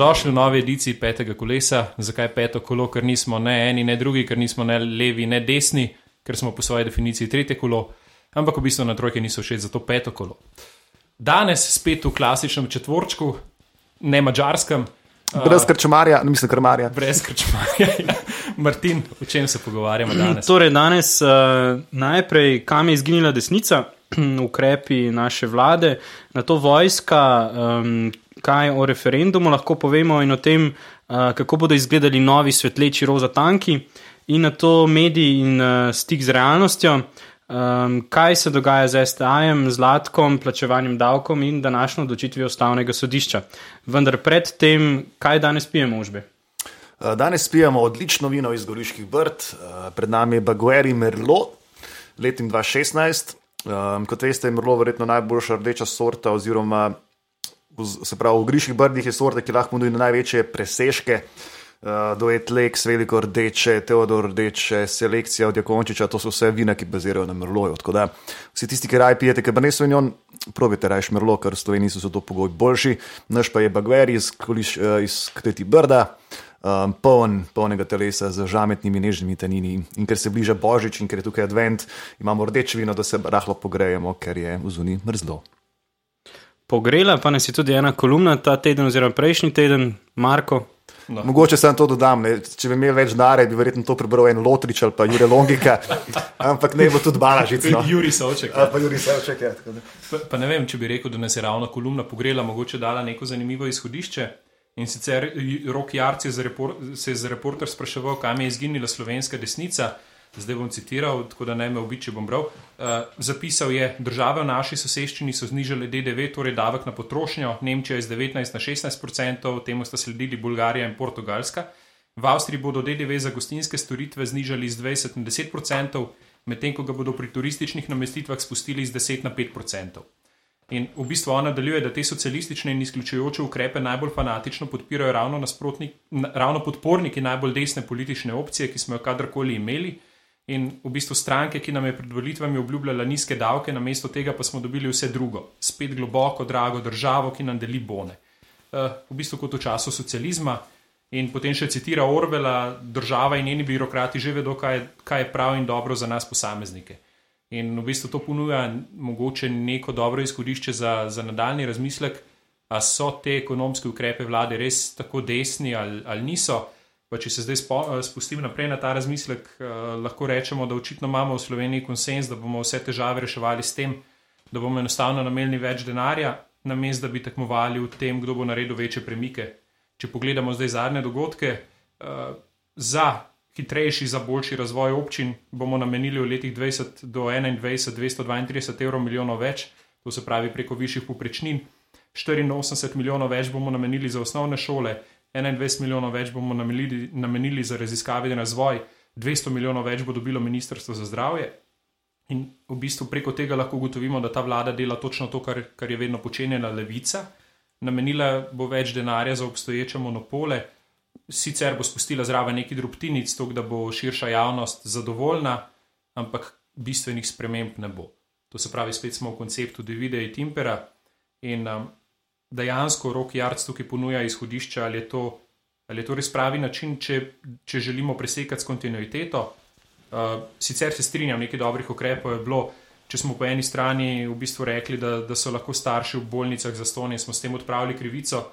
Dobrodošli v novi ediciji petega kolesa. Zakaj peto kolo? Ker nismo ne eni, ne drugi, ker nismo ne levi, ne desni, ker smo po svoji definiciji tretje kolo, ampak v bistvu na trojke niso všeč, zato peto kolo. Danes spet v klasičnem četvorčku, ne mačarskem. Brez krčmarja, ne mislim krmarja. Brez krčmarja. Ja. Martin, o čem se pogovarjamo danes? Torej, danes uh, najprej, kam je izginila desnica, ukrepi naše vlade, na to vojska, um, kaj o referendumu lahko povemo in o tem, uh, kako bodo izgledali novi svetleči roza tanki, in na to mediji in uh, stik z realnostjo, um, kaj se dogaja z STA-jem, zlatkom, plačevanjem davkom in današnjo odločitvijo ustavnega sodišča. Vendar predtem, kaj danes pijemo, užbe? Danes pijemo odlično vino iz Goriških brd, pred nami je Bagueri Merlot, letim 2016. Um, kot veste, je Merlot verjetno najboljša rdeča sorta oziroma se pravi, v Griških brdih je sorte, ki lahko ponudijo največje presežke. Uh, do Etlex, veliko rdeče, Teodor rdeče, selekcija od Jakončiča, to so vse vina, ki bazirajo na Merloju. Tako da vsi tisti, ki raj pijete, ki pa niso in on, probite rajš Merlo, ker Sloveniji so to pogoji boljši. Naš pa je Bagver iz, iz Kreti Brda, um, poln polnega telesa z žametnimi nežnimi tanini. In ker se bliža Božič in ker je tukaj advent, imamo rdeče vino, da se rahlo pogrejemo, ker je v zuni mrzlo pogrela, pa nas je tudi ena kolumna ta teden, oziroma prejšnji teden, Marko. No. Mogoče sem to dodal, ne. če bi imel več denarja, bi verjetno to prebral en Lotrič ali pa Jure Longika, ampak ne bo tudi balažic. No. Juri Savček. Ja. Pa, Juri Savček ja, pa, pa ne vem, če bi rekel, da nas je ravno kolumna pogrela, mogoče dala neko zanimivo izhodišče. In sicer Rok Jarc je se je za reporter spraševal, kam je izginila slovenska desnica zdaj bom citiral, tako da ne me obi, če bom bral. Uh, zapisal je, države v naši soseščini so znižale DDV, torej davek na potrošnjo, Nemčija je z 19 na 16 odstotkov, temu sta sledili Bolgarija in Portugalska. V Avstriji bodo DDV za gostinske storitve znižali z 20 na 10 odstotkov, medtem ko ga bodo pri turističnih namestitvah spustili z 10 na 5 odstotkov. In v bistvu ona nadaljuje, da te socialistične in izključujoče ukrepe najbolj fanatično podpirajo ravno, ravno podporniki najbolj desne politične opcije, ki smo jo kadarkoli imeli. In v bistvu stranke, ki nam je pred volitvami obljubljala nizke davke, namesto tega pa smo dobili vse drugo, spet globoko, drago državo, ki nam deli bone. Uh, v bistvu kot v času socializma. In potem še citira Orvela, država in njeni birokrati že vedo, kaj kaj je prav in dobro za nas posameznike. In v bistvu to ponuja mogoče neko dobro izhodišče za, za nadaljni razmislek, ali so te ekonomske ukrepe vlade res tako desni ali, ali niso. Pa če se zdaj eh, spustim naprej na ta razmislek, eh, lahko rečemo, da očitno imamo v Sloveniji konsens, da bomo vse težave reševali s tem, da bomo enostavno namenili več denarja, namesto da bi tekmovali v tem, kdo bo naredil večje premike. Če pogledamo zdaj zadnje dogodke, eh, za hitrejši, za boljši razvoj občin bomo namenili v letih 20 do 21 232 evrov milijonov več, to se pravi preko višjih poprečnin. 84 milijonov več bomo namenili za osnovne šole, 21 milijonov več bomo namenili, namenili za raziskave in razvoj, 200 milijonov več bo dobilo Ministrstvo za zdravje. In v bistvu preko tega lahko ugotovimo, da ta vlada dela točno to, kar, kar je vedno počenjala levica. Namenila bo več denarja za obstoječe monopole, sicer bo spustila zraven neki drobtinic, tako da bo širša javnost zadovoljna, ampak bistvenih sprememb ne bo. To se pravi, spet smo v konceptu Davida in Timpera. In um, dejansko rok Jarc tukaj ponuja izhodišče, ali je to, ali je to res pravi način, če, če želimo presekati s kontinuiteto. Uh, sicer se strinjam, nekaj dobrih ukrepov je bilo. Če smo po eni strani v bistvu rekli, da, da so lahko starši v bolnicah za stonje, smo s tem odpravili krivico,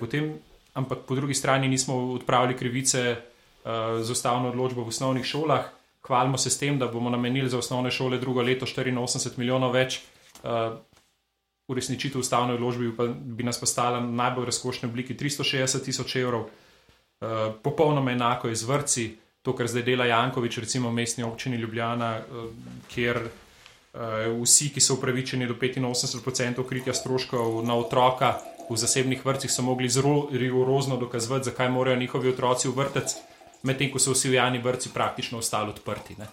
potem, ampak po drugi strani nismo odpravili krivice uh, z ustavno odločbo v osnovnih šolah. Hvalimo se s tem, da bomo namenili za osnovne šole drugo leto 84 milijonov več. Uh, uresničitev ustavne odločbe bi, bi nas postala v najbolj razkošni obliki 360 tisoč evrov, uh, popolnoma enako je z vrci, to, kar zdaj dela Jankovič, recimo v mestni občini Ljubljana, uh, kjer uh, vsi, ki so upravičeni do 85% kritja stroškov na otroka v zasebnih vrtcih, so mogli zelo rigorozno dokazovati, zakaj morajo njihovi otroci v vrtec, medtem ko so vsi v javni vrtci praktično ostali odprti. Ne?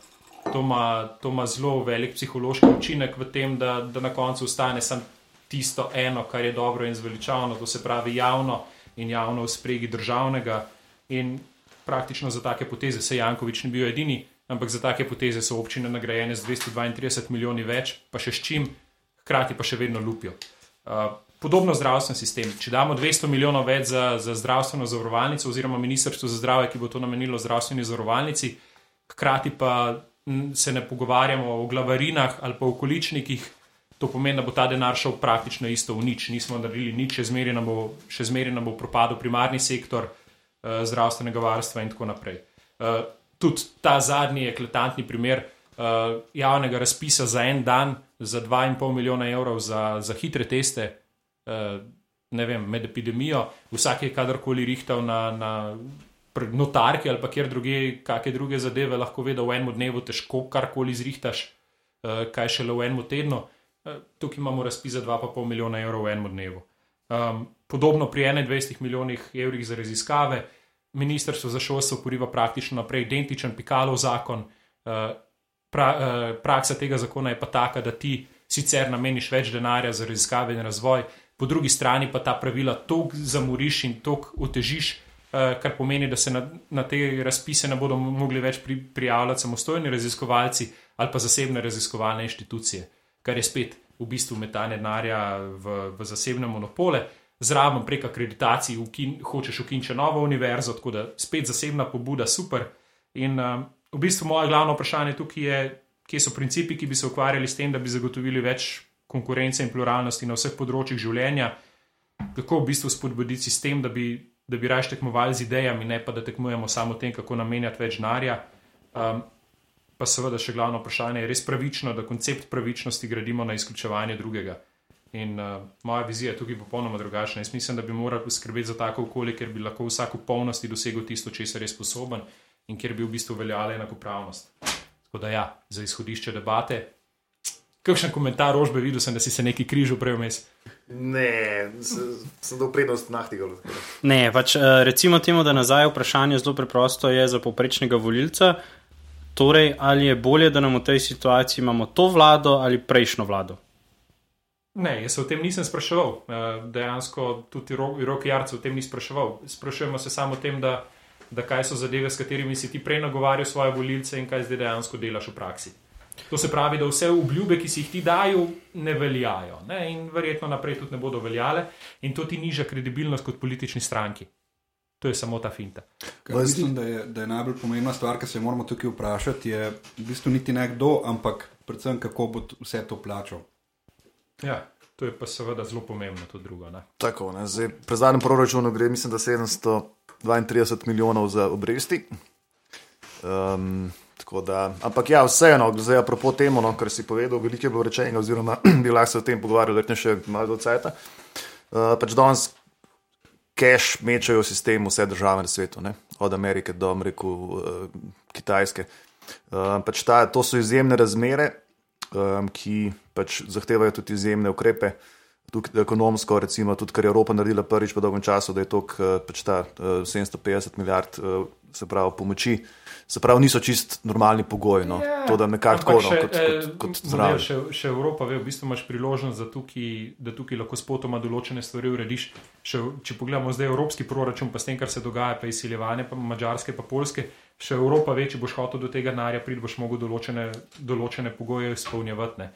To ima, to ima zelo velik psihološki učinek v tem, da, da na koncu ostane samo tisto eno, kar je dobro in zveličavno, to se pravi javno in javno v spregi državnega. In praktično za take poteze se Jankovič ni bil edini, ampak za take poteze so občine nagrajene z 232 milijoni več, pa še s čim, hkrati pa še vedno lupijo. Uh, podobno zdravstven sistem. Če damo 200 milijonov več za, za zdravstveno zavarovalnico, oziroma Ministrstvo za zdravje, ki bo to namenilo zdravstveni zavarovalnici, hkrati pa se ne pogovarjamo o glavarinah ali pa o količnikih, to pomeni, da bo ta denar šel praktično isto v nič. Nismo naredili nič, še zmeraj nam bo, še zmeraj nam bo propadel primarni sektor uh, zdravstvenega varstva in tako naprej. Uh, tudi ta zadnji eklatantni primer uh, javnega razpisa za en dan za 2,5 milijona evrov za, za hitre teste, uh, ne vem, med epidemijo, vsak je kadarkoli rihtal na, na notarki ali pa kjer druge, kakšne druge zadeve, lahko ve, da v enem dnevu težko karkoli zrihtaš, uh, kaj šele v enem tednu. Uh, tukaj imamo razpis za 2,5 milijona evrov v enem dnevu. Um, podobno pri 21 milijonih evrih za raziskave, ministrstvo za šolstvo poriva praktično naprej identičen pikalov zakon. Uh, pra, uh, praksa tega zakona je pa taka, da ti sicer nameniš več denarja za raziskave in razvoj, po drugi strani pa ta pravila toliko zamoriš in toliko otežiš, uh, kar pomeni, da se na, na te razpise ne bodo mogli več pri, prijavljati samostojni raziskovalci ali pa zasebne raziskovalne inštitucije, kar je spet v bistvu metanje denarja v, v zasebne monopole. Zraven prek akreditacij ukin, hočeš ukinčiti novo univerzo, tako da spet zasebna pobuda, super. In uh, v bistvu moje glavno vprašanje tukaj je, kje so principi, ki bi se ukvarjali s tem, da bi zagotovili več konkurence in pluralnosti na vseh področjih življenja, kako v bistvu spodbuditi sistem, da bi, da bi raje tekmovali z idejami, ne pa da tekmujemo samo tem, kako namenjati več denarja. Um, pa seveda še glavno vprašanje je res pravično, da koncept pravičnosti gradimo na izključevanje drugega. In uh, moja vizija je tukaj popolnoma drugačna. Jaz mislim, da bi morali poskrbeti za tako okolje, ker bi lahko vsak v polnosti dosegel tisto, česar je sposoben in kjer bi v bistvu veljala enakopravnost. Tako da, ja, za izhodišče debate. Kakšen komentar, rožbe, videl sem, da si se neki križal prej vmes. Ne, sem dal prednost nahtigal. Ne, pač eh, recimo temu, da nazaj vprašanje zelo preprosto je za poprečnega volilca. Torej, ali je bolje, da nam v tej situaciji imamo to vlado ali prejšnjo vlado? Ne, jaz se o tem nisem spraševal. Eh, dejansko tudi Roki Jarc o tem ni spraševal. Sprašujemo se samo o tem, da da kaj so zadeve, s katerimi si ti prej nagovarjal svoje volilce in kaj zdaj dejansko delaš v praksi. To se pravi, da vse obljube, ki si jih ti dajo, ne veljajo ne? in verjetno naprej tudi ne bodo veljale, in to ti niža kredibilnost kot politični stranki. To je samo ta finta. Kaj, mislim, da je, da je najbolj pomembna stvar, ki se moramo tukaj vprašati, je v bistvu niti ne kdo, ampak predvsem kako bo vse to plačal. Ja, to je pa seveda zelo pomembno, to drugo. Ne? Tako, ne? Zdaj, pri zadnjem proračunu gre, mislim, da 700. 32 milijonov za obresti. Um, da, ampak ja, vseeno, zdaj apropo temu, no, kar si povedal, veliko je bilo rečenega, oziroma bi lahko se o tem pogovarjali, da ne še malo do cajta. Uh, pač danes cash mečajo v sistem vse države na svetu, ne? od Amerike do reku, uh, Kitajske. Uh, pač ta, to so izjemne razmere, um, ki pač zahtevajo tudi izjemne ukrepe. Uh, tudi ekonomsko, recimo, tudi kar je Evropa naredila prvič po dolgem času, da je to eh, pač ta 750 eh, milijard eh, se pravi, pomoči. Se pravi, niso čist normalni pogoji. No. Ja, to, da nekako tako no, kot, kot, kot zraven. Še, še Evropa, ve, v bistvu imaš priložnost, da tukaj, da tukaj lahko spotoma določene stvari urediš. Še, če pogledamo zdaj evropski proračun, pa s tem, kar se dogaja, pa izsiljevanje, pa mačarske, pa polske, še Evropa ve, če boš hotel do tega narja priti, boš mogel določene, določene pogoje izpolnjevati.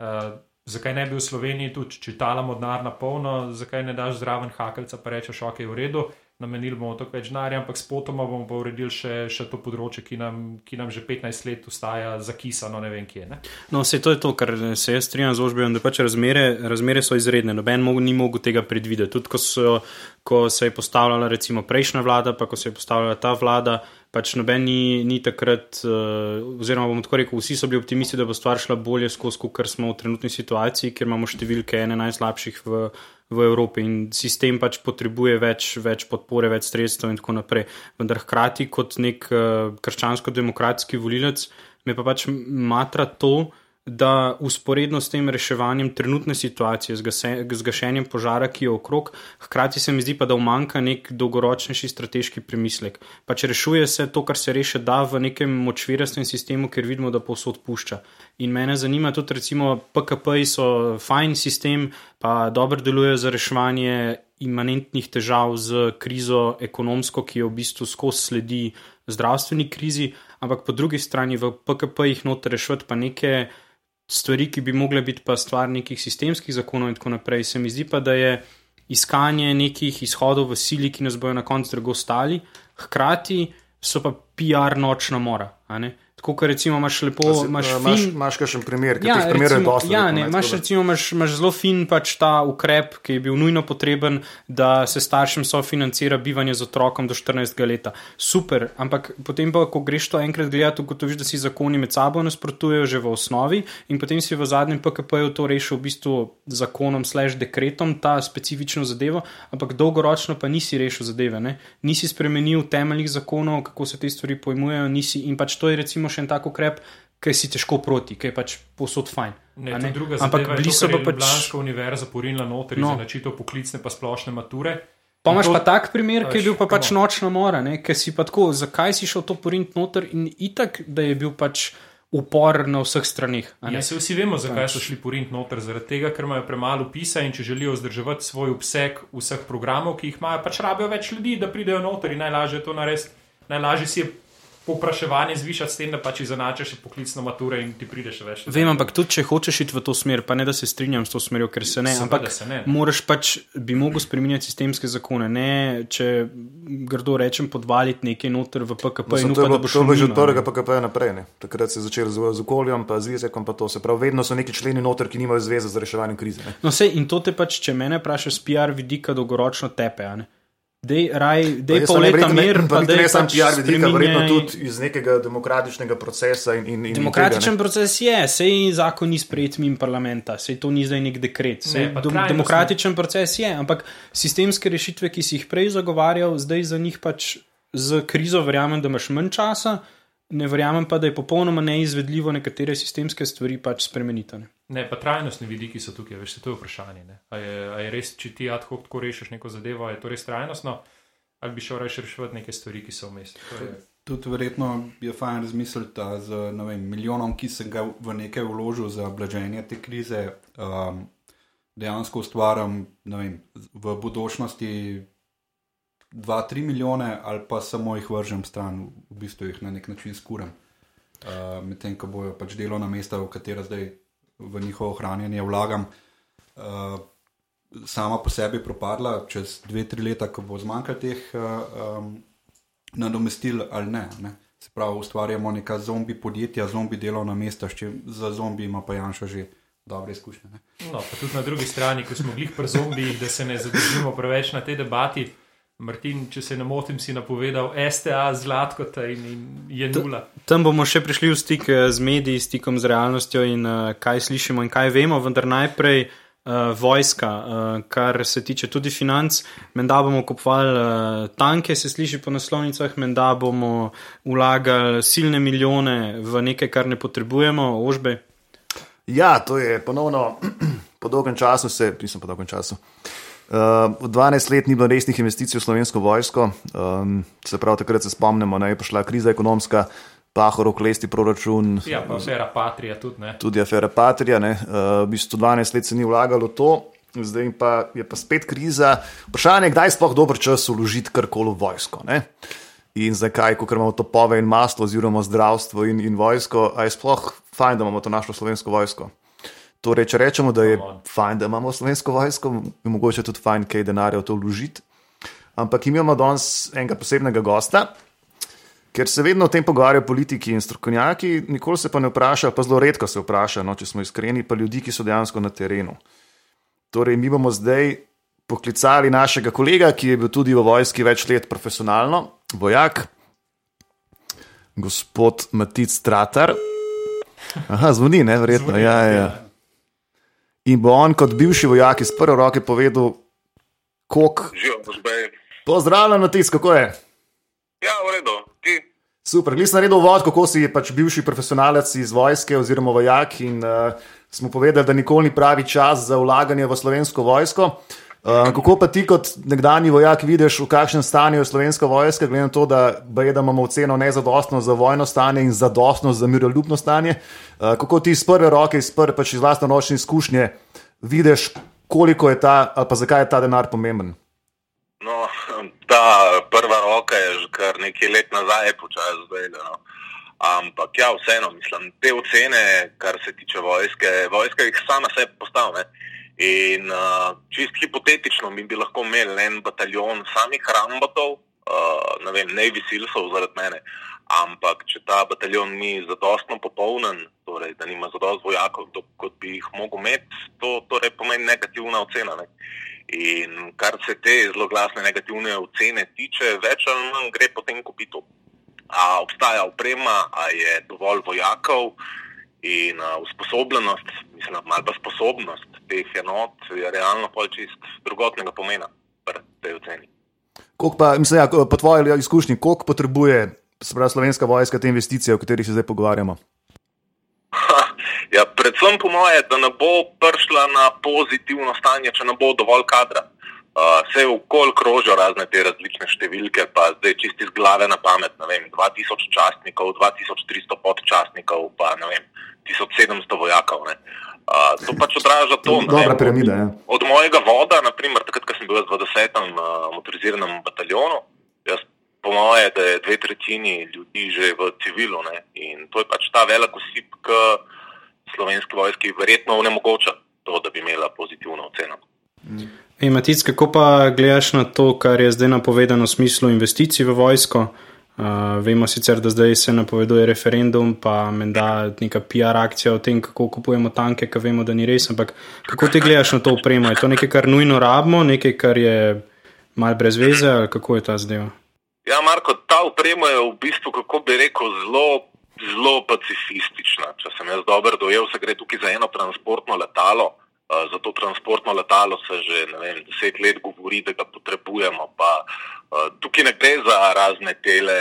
Uh, zakaj ne bi v Sloveniji tudi čitalamo denar na polno, zakaj ne daš zraven hakelca, pa rečeš, ok, v redu, namenili bomo toliko več denarja, ampak s potoma bomo pa uredili še, še to področje, ki nam, ki nam že 15 let ustaja zakisano, ne vem kje. Ne? No, vse to je to, kar se jaz strinjam z ožbem, da pač razmere, razmere so izredne. Noben mog, ni mogel tega predvideti. Tudi ko, so, ko se je postavljala recimo prejšnja vlada, pa ko se je postavljala ta vlada pač noben ni, ni takrat, uh, oziroma bomo tako rekel, vsi so bili optimisti, da bo stvar šla bolje skozi, kot smo v trenutni situaciji, ker imamo številke ene najslabših v, v Evropi in sistem pač potrebuje več, več podpore, več sredstev in tako naprej. Vendar hkrati kot nek uh, krščansko-demokratski volilec me pa pač matra to, da usporedno s tem reševanjem trenutne situacije, z gašenjem požara, ki je okrog, hkrati se mi zdi pa, da umanka nek dolgoročnejši strateški premislek. Pač rešuje se to, kar se reše da v nekem močvirastnem sistemu, ker vidimo, da posod pušča. In mene zanima tudi, recimo, PKP-ji so fajn sistem, pa dobro delujejo za reševanje imanentnih težav z krizo ekonomsko, ki jo v bistvu skozi sledi zdravstveni krizi, ampak po drugi strani v PKP-jih noter rešiti pa neke stvari, ki bi mogle biti pa stvar nekih sistemskih zakonov in tako naprej. Se mi zdi pa, da je iskanje nekih izhodov v sili, ki nas bojo na koncu drago stali, hkrati so pa PR nočna mora. Tako, ker recimo imaš lepo, imaš Eh, Imaš, fin, imaš kakšen primer, ki Ja, teh primerov je recimo, dosti. ja, ne, imaš, da- recimo, imaš, imaš zelo fin pač ta ukrep, ki je bil nujno potreben, da se staršem sofinancira bivanje z otrokom do 14 leta. Super, ampak potem pa, ko greš to enkrat gledati, ugotoviš, da si zakoni med sabo nasprotujejo že v osnovi in potem si v zadnjem PKP-ju to rešil v bistvu zakonom, slash dekretom, ta specifično zadevo, ampak dolgoročno pa nisi rešil zadeve. Ne? Nisi spremenil temeljnih zakonov, kako se te stvari pojmujejo, nisi in pač to je recimo še en tak ukrep, ki si težko proti, ki je pač posod fajn. Ne, ne? druga Ampak bili so pa pač. Ljubljanska univerza porinila noter No. no. za načitev poklicne pa splošne mature. Pa imaš to- pa tak primer, ki je Veš, bil pa pač on. nočna mora, ker si pa tako, zakaj si šel to porint noter in itak, da je bil pač upor na vseh stranih. Ja, se vsi vemo, zakaj so šli porint noter. Zaradi tega, ker imajo premalo pisa in če želijo vzdrževati svoj obseg vseh programov, ki jih imajo, pač rabijo več ljudi, da pridejo noter in najlažje je to narediti. Najlažje si je povpraševanje zvišati s tem, da pač izenačiš poklicno maturo in ti prideš več. Vem, ampak tudi če hočeš iti v to smer, pa ne da se strinjam s to smerjo, ker se ne, Seveda ampak se ne. moraš pač, bi mogel spremenjati sistemske zakone, ne če grdo rečem, podvaliti nekaj noter v PKP Mislim, in to da bilo- bo to bilo že od ne. prvega PKP naprej. Ne. Takrat se je začelo z, z okoljem, pa z jezikom, pa to. Se pravi, vedno so neki členi noter, ki nimajo zveze z reševanjem krize. Ne. No, sej, in to te pač, če mene vprašaš, z PR vidika dolgoročno tepe. Ne. Dej, raj, dej pol pa ne, leta verjetno ne- mir, pa niti dej ne samo pač PR vidika, verjetno tudi iz nekega demokratičnega procesa in, in, in Demokratičen tega, proces je, sej zakon ni sprejet mimo parlamenta, sej to ni zdaj nek dekret. Sej Ne, trajnostno. demokratičen proces je, ampak sistemske rešitve, ki si jih prej zagovarjal, zdaj za njih pač z krizo verjamem, da imaš manj časa, ne verjamem pa, da je popolnoma neizvedljivo nekatere sistemske stvari pač spremeniti. ne. Ne, pa trajnostni vidiki so tukaj, veš, se to je vprašanje. ne. A je, a je res, če ti ad hoc tako rešiš neko zadevo, je to res trajnostno, ali bi šel reči reševati neke stvari, ki so vmes. Tudi verjetno je fajn razmisliti da z ne vem, milijonom, ki sem ga v nekaj vložil za blaženje te krize, um, dejansko ustvarjam ne vem, v budučnosti 2-3 milijone, ali pa samo jih vržem stran, v bistvu jih na nek način skuram. Uh, Medtem ko bojo pač delovna mesta, v katera zdaj v njihovo ohranjanje vlagam, uh, sama po sebi propadla, čez 2-3 leta, ko bo zmanjkalo teh uh, um, nadomestil ali ne. ne. Se pravi, ustvarjamo neka zombi podjetja, zombi delovna mesta, čim za zombi ima pa Janša že dobre izkušnje. Ne. No, pa tudi na drugi strani, ko smo glih pri zombijih, da se ne zadržimo preveč na tej debati. Martin, če se ne motim, si napovedal STA zlatkota in, in je nula. Tam bomo še prišli v stik eh, z mediji, stikom z realnostjo in uh, kaj slišimo in kaj vemo, vendar najprej uh, vojska, uh, kar se tiče tudi financ. Menda bomo kupovali uh, tanke, se sliši po naslovnicah, menda bomo vlagali silne milijone v nekaj, kar ne potrebujemo, ožbe. Ja, to je ponovno po dolgem času, se, nisem po dolgem času. Uh, v 12 let ni bilo resnih investicij v slovensko vojsko, um, se pravi, takrat se spomnimo, da je prišla kriza ekonomska, pahor, oklesti proračun, Ja, pa afera Patrija tudi ne. tudi afera Patrija. ne. Uh, v bistvu 12 let se ni vlagalo to, zdaj pa je pa spet kriza. Vprašanje je, kdaj je sploh dober čas uložiti karkoli v vojsko. Ne? In zakaj, ko imamo topove in maslo, oziroma zdravstvo in, in vojsko, a je sploh fajn, da imamo to našo slovensko vojsko. Torej, če rečemo, da je Come on. fajn, da imamo slovensko vojsko, je mogoče tudi fajn, kaj denarja v to vložiti. Ampak imamo danes enega posebnega gosta, ker se vedno o tem pogovarjajo politiki in strokovnjaki, nikoli se pa ne vpraša, pa zelo redko se vpraša, no, če smo iskreni, pa ljudi, ki so dejansko na terenu. Torej, mi bomo zdaj poklicali našega kolega, ki je bil tudi v vojski več let profesionalno, vojak, gospod Matic Stratar. Aha, zvoni, ne, verjetno. Zvoni, Ja, ja. ja. In bo on kot bivši vojak iz prve roke povedal, koliko. Živijo, gospej. Pozdravljen, Matic, kako je? Ja, v redu, ti. Super, glisem naredil vod, kako si pač bivši profesionalec iz vojske oziroma vojak in uh, smo povedali, da nikoli ni pravi čas za vlaganje v slovensko vojsko. Uh, kako pa ti kot nekdani vojak vidiš, v kakšnem stanju je slovenska vojska, glede na to, da, baje, da imamo oceno nezadostno za vojno stanje in zadostno za miroljubno stanje. Uh, kako ti iz prve roke, iz, prve, pač iz vlastne ročne izkušnje vidiš, koliko je ta, ali pa zakaj je ta denar pomemben? No, ta prva roka je že kar nekaj let nazaj počasi zdaj. No. Ampak ja, vseeno, mislim, te ocene, kar se tiče vojske, vojska jih sama sebi postavlja. In uh, čist hipotetično mi bi lahko imeli en bataljon samih rambotov, uh, ne vem, ne visilsov zaradi mene. Ampak, če ta bataljon ni zadostno popolnen, torej, da nima zadost vojakov, to, kot bi jih mogel imeti, to torej pomeni negativna ocena. Ne? In kar se te zelo glasne negativne ocene tiče, več ali manj gre potem kupitu. A obstaja oprema, a je dovolj vojakov in a, usposobljenost, mislim, ali pa sposobnost teh enot je realno pol čist drugotnega pomena pri tej oceni. Koliko pa, mislim, ja, po tvoji izkušnji, koliko potrebuje se pravi, slovenska vojska te investicije, o katerih se zdaj pogovarjamo? Ja, predvsem po moje, da ne bo prišla na pozitivno stanje, če ne bo dovolj kadra. Uh, vse v kol krožijo razne te različne številke, pa zdaj čisti z glave na pamet, ne vem, 2000 častnikov, 2300 podčastnikov, pa ne vem, 1700 vojakov. Ne. Uh, to pač odraža to. Dobra piramida, ja. Od mojega voda, naprimer, takrat, ko sem bil v 20. Uh, motoriziranem bataljonu, jaz po moje, da je dve tretjini ljudi že v civilu ne? in to je pač ta velik osip, ki slovenski vojski verjetno onemogoča to, da bi imela pozitivno oceno. Ej, Matic, kako pa gledaš na to, kar je zdaj napovedano v smislu investicij v vojsko? Uh, vemo sicer, da zdaj se napoveduje referendum, pa menda neka PR akcija o tem, kako kupujemo tanke, ki vemo, da ni res. Ampak kako ti gledaš na to upremo? Je to nekaj, kar nujno rabimo, nekaj, kar je mal brez veze, ali kako je ta zdaj? Ja, Marko, ta uprema je v bistvu, kako bi rekel, zelo, zelo pacifistična. Če sem jaz dobro dojel, se gre tukaj za eno transportno letalo. Za to transportno letalo se že vem, deset let govori, da ga potrebujemo. Pa, tukaj ne gre za razne tele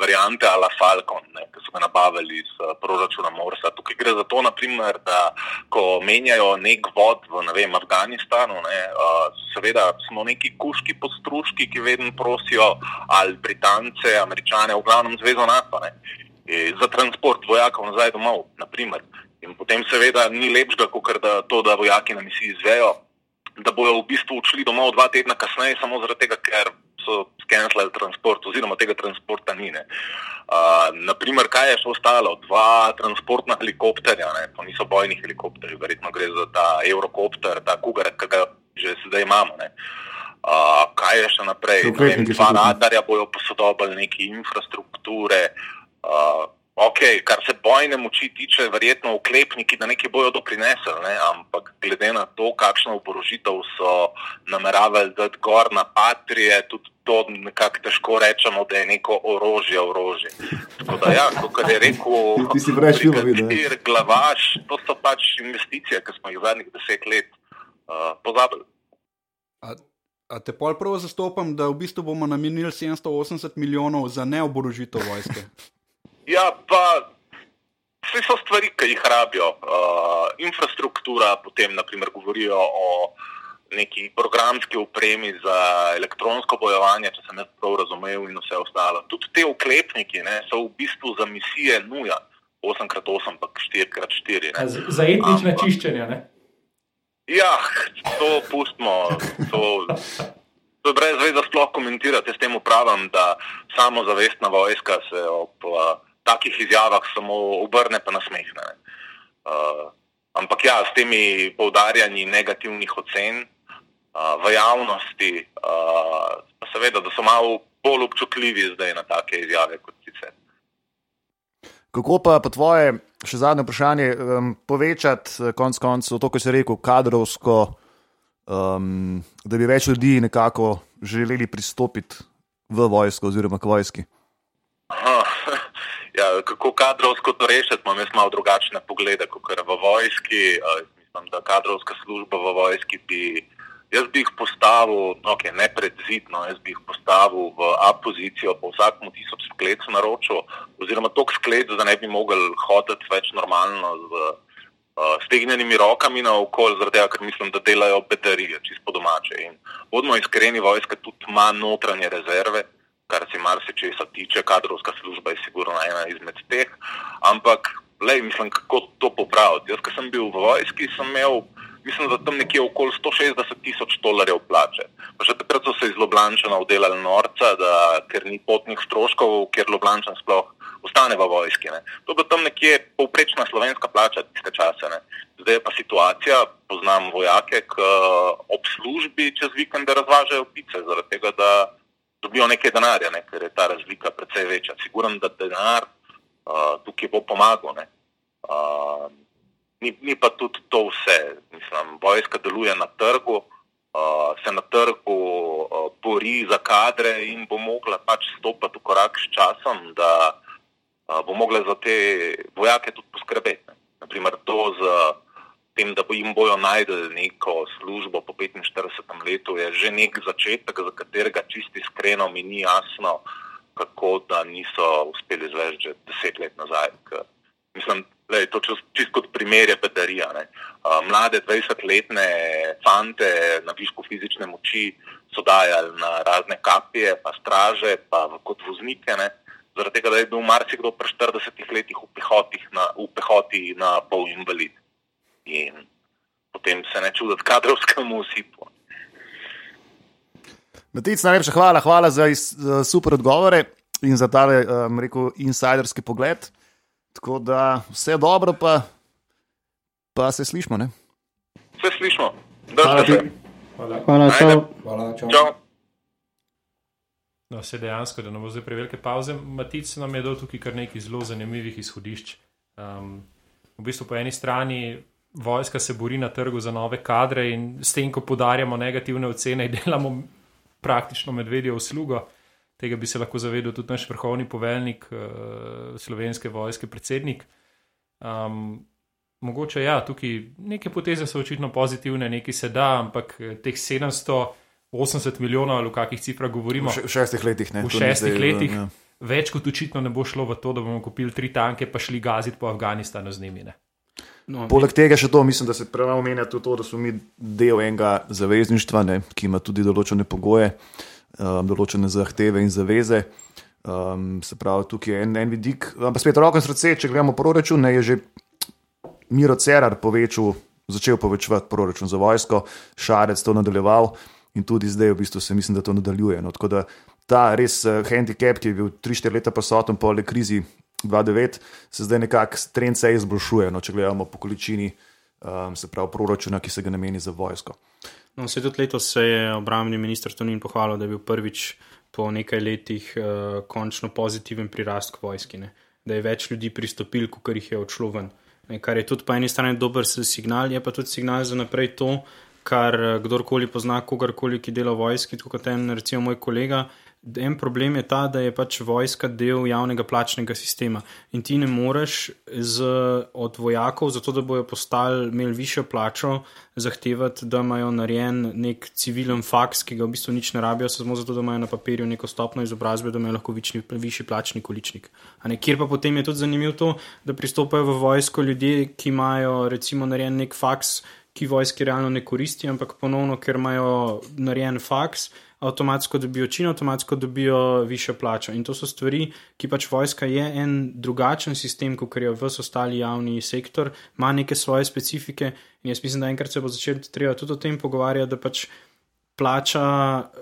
variante ala Falcon, ne, ki so ga nabavili iz proračuna Morsa. Tukaj gre za to, naprimer, da ko menjajo nek vod v ne vem, Afganistanu, ne, seveda smo neki kuški postruški, ki vedno prosijo ali Britance, Američane, v glavnem zvezo NATO. Ne, za transport vojakov nazaj domov, naprimer. In potem seveda ni lepšega, kot da to, da vojaki na misiji izvejo, da bojo v bistvu odšli domov dva tedna kasneje, samo zaradi tega, ker so skenirali transport, oziroma tega transporta ni. Uh, naprimer, kaj je še ostalo? Dva transportna helikopterja, ne? to niso bojni helikopterji, verjetno gre za ta Eurocopter, ta Kugar, ki ga že zdaj imamo. Uh, kaj je še naprej? Vem, dva radarja bojo posodobili, neke infrastrukture. Uh, Ok, kar se bojne moči tiče, verjetno uklepniki, da nekaj bojo doprinesli, ne? ampak glede na to, kakšno oborožitev so nameravali dati gor na patrije, tudi to nekako težko rečemo, da je neko orožje orožje. Tako da, ja, kot je rekel, ti si prej šel videti. Glavaš, to so pač investicije, ki smo jih zadnjih deset let uh, pozabili. A, a te pol prav zastopam, da v bistvu bomo namenili 780 milijonov za neoborožitev vojske. Ja, pa vse so stvari, ki jih rabijo. Uh, infrastruktura, potem naprimer govorijo o neki programski opremi za elektronsko bojevanje, če sem jaz prav razumel, in vse ostalo. Tudi te oklepniki ne, so v bistvu za misije nuja. 8x8, pa 4x4. Za, za etnične Ampak, čiščenje. Ne? Ja, to pustimo. To, to je brez veze sploh komentirati. S tem upravljam, da samozavestna vojska se ob. Uh, takih izjavah samo obrne pa nasmehne. Uh, ampak ja, s temi poudarjanji negativnih ocen v javnosti, uh, seveda, da so malo bolj občutljivi zdaj na take izjave kot sicer. Kako pa po tvoje, še zadnje vprašanje, um, povečati uh, konec koncev to, kar si rekel, kadrovsko, um, da bi več ljudi nekako želeli pristopiti v vojsko oziroma k vojski? Aha, Ja, kako kadrovsko to rešiti, imam jaz malo drugačne poglede kot v vojski. Mislim, da kadrovska služba v vojski bi, jaz bi jih postavil, okay, ne predzidno, jaz bi jih postavil v A pozicijo, po vsakmu tisoč skletov naročil, oziroma tok sklet, da ne bi mogli hoditi več normalno z uh, stegnjenimi rokami na okolje, zaradi tega, ker mislim, da delajo baterije, čisto domače. In bodimo iskreni, vojska tudi ima notranje rezerve kar se marsikaj tiče, kadrovska služba je sigurno ena izmed teh. Ampak, lej, mislim, kako to popraviti. Jaz, ki sem bil v vojski, sem imel, mislim, da tam nekje okoli 160 tisoč dolarjev plače. Pa še takrat so se iz Loblančana vdelali norca, da, ker ni potnih stroškov, ker Loblančan sploh ostane v vojski. Ne. To je bila tam nekje povprečna slovenska plača tiste čase. Ne. Zdaj je pa situacija, poznam vojake, ki ob službi čez vikende razvažajo pice, zaradi tega, da dobijo nekaj denarja, ne, ker je ta razlika precej večja. Siguran, da denar uh, tukaj bo pomagal. Uh, ni, ni pa tudi to vse. Mislim, vojska deluje na trgu, uh, se na trgu uh, bori za kadre in bo mogla pač stopiti v korak s časom, da uh, bo mogla za te vojake tudi poskrbeti. Ne. Naprimer, to z tem, da jim bojo najdel neko službo po 45 letu, je že nek začetek, za katerega čisti iskreno mi ni jasno, kako da niso uspeli izvesti že deset let nazaj. K, mislim, je to čisto kot primer je bedarija. Ne. Mlade 20-letne fante na višku fizične moči so dajali na razne kapije, pa straže, pa kot voznike. Ne. Zaradi tega, da je bil marsikdo pri 40 letih v na, v pehoti na pol invalid in potem se ne čuditi kadrovskemu usipu. Matic, najlepša hvala, hvala za, iz, za super odgovore in za ta, um, rekel, insiderski pogled. Tako da vse dobro, pa, pa se slišmo. Ne? Se slišmo. Hvala ti. Hvala, hvala čau. Hvala, čau. Čau. No, se dejansko, da ne bo zdaj prevelike pauze. Matic nam je dal tukaj kar nekaj zelo zanimivih izhodišč. Um, v bistvu po eni strani vojska se bori na trgu za nove kadre in s tem, ko podarjamo negativne ocene, delamo praktično medvedjo uslugo. Tega bi se lahko zavedal tudi naš vrhovni poveljnik uh, slovenske vojske, predsednik. Um, mogoče ja, tukaj neke poteze so očitno pozitivne, nekaj se da, ampak eh, teh 780 milijonov ali v kakih cifrah govorimo. V šestih letih, ne? V šestih zdaj, letih. ja. Več kot očitno ne bo šlo v to, da bomo kupili tri tanke, pa šli gaziti po Afganistanu z njimi. Ne. No, Poleg tega še to, mislim, da se prav omenja tudi to, da smo mi del enega zavezništva, ne, ki ima tudi določene pogoje, um, določene zahteve in zaveze. Um, se pravi, tukaj je en, en vidik. Ampak spet roko in srce, če gledamo proračun, ne, je že Miro Cerar povečal, začel povečevati proračun za vojsko, Šarec to nadaljeval in tudi zdaj v bistvu se mislim, da to nadaljuje. No, tako da ta res uh, handicap, ki je bil 3-4 leta prisoten po le krizi 2009, se zdaj nekako trend se izboljšuje, no, če gledamo po količini um, se pravi proračuna, ki se ga nameni za vojsko. No, se tudi letos se je obrambni minister Tonin pohvalil, da je bil prvič po nekaj letih uh, končno pozitiven prirast k vojski. Ne? Da je več ljudi pristopil, kot jih je odšlo ven. Ne, kar je tudi po eni strani dober signal, je pa tudi signal za naprej to, kar eh, kdorkoli pozna kogarkoli, ki dela v vojski, kot en, recimo, moj kolega. En problem je ta, da je pač vojska del javnega plačnega sistema in ti ne moreš z, od vojakov, zato da bojo postali, imeli višjo plačo, zahtevati, da imajo narejen nek civilen faks, ki ga v bistvu nič ne rabijo, samo zato, da imajo na papirju neko stopno izobrazbe, da imajo lahko vični, višji plačni količnik. Kjer pa potem je tudi zanimivo to, da pristopajo v vojsko ljudje, ki imajo recimo narejen nek faks, ki vojski realno ne koristi, ampak ponovno, ker imajo narejen faks, avtomatsko dobijo čin, avtomatsko dobijo višjo plačo. In to so stvari, ki pač vojska je en drugačen sistem, kot je vse ostali javni sektor, ima neke svoje specifike. In jaz mislim, da enkrat se bo začel treba tudi o tem pogovarjati, da pač plača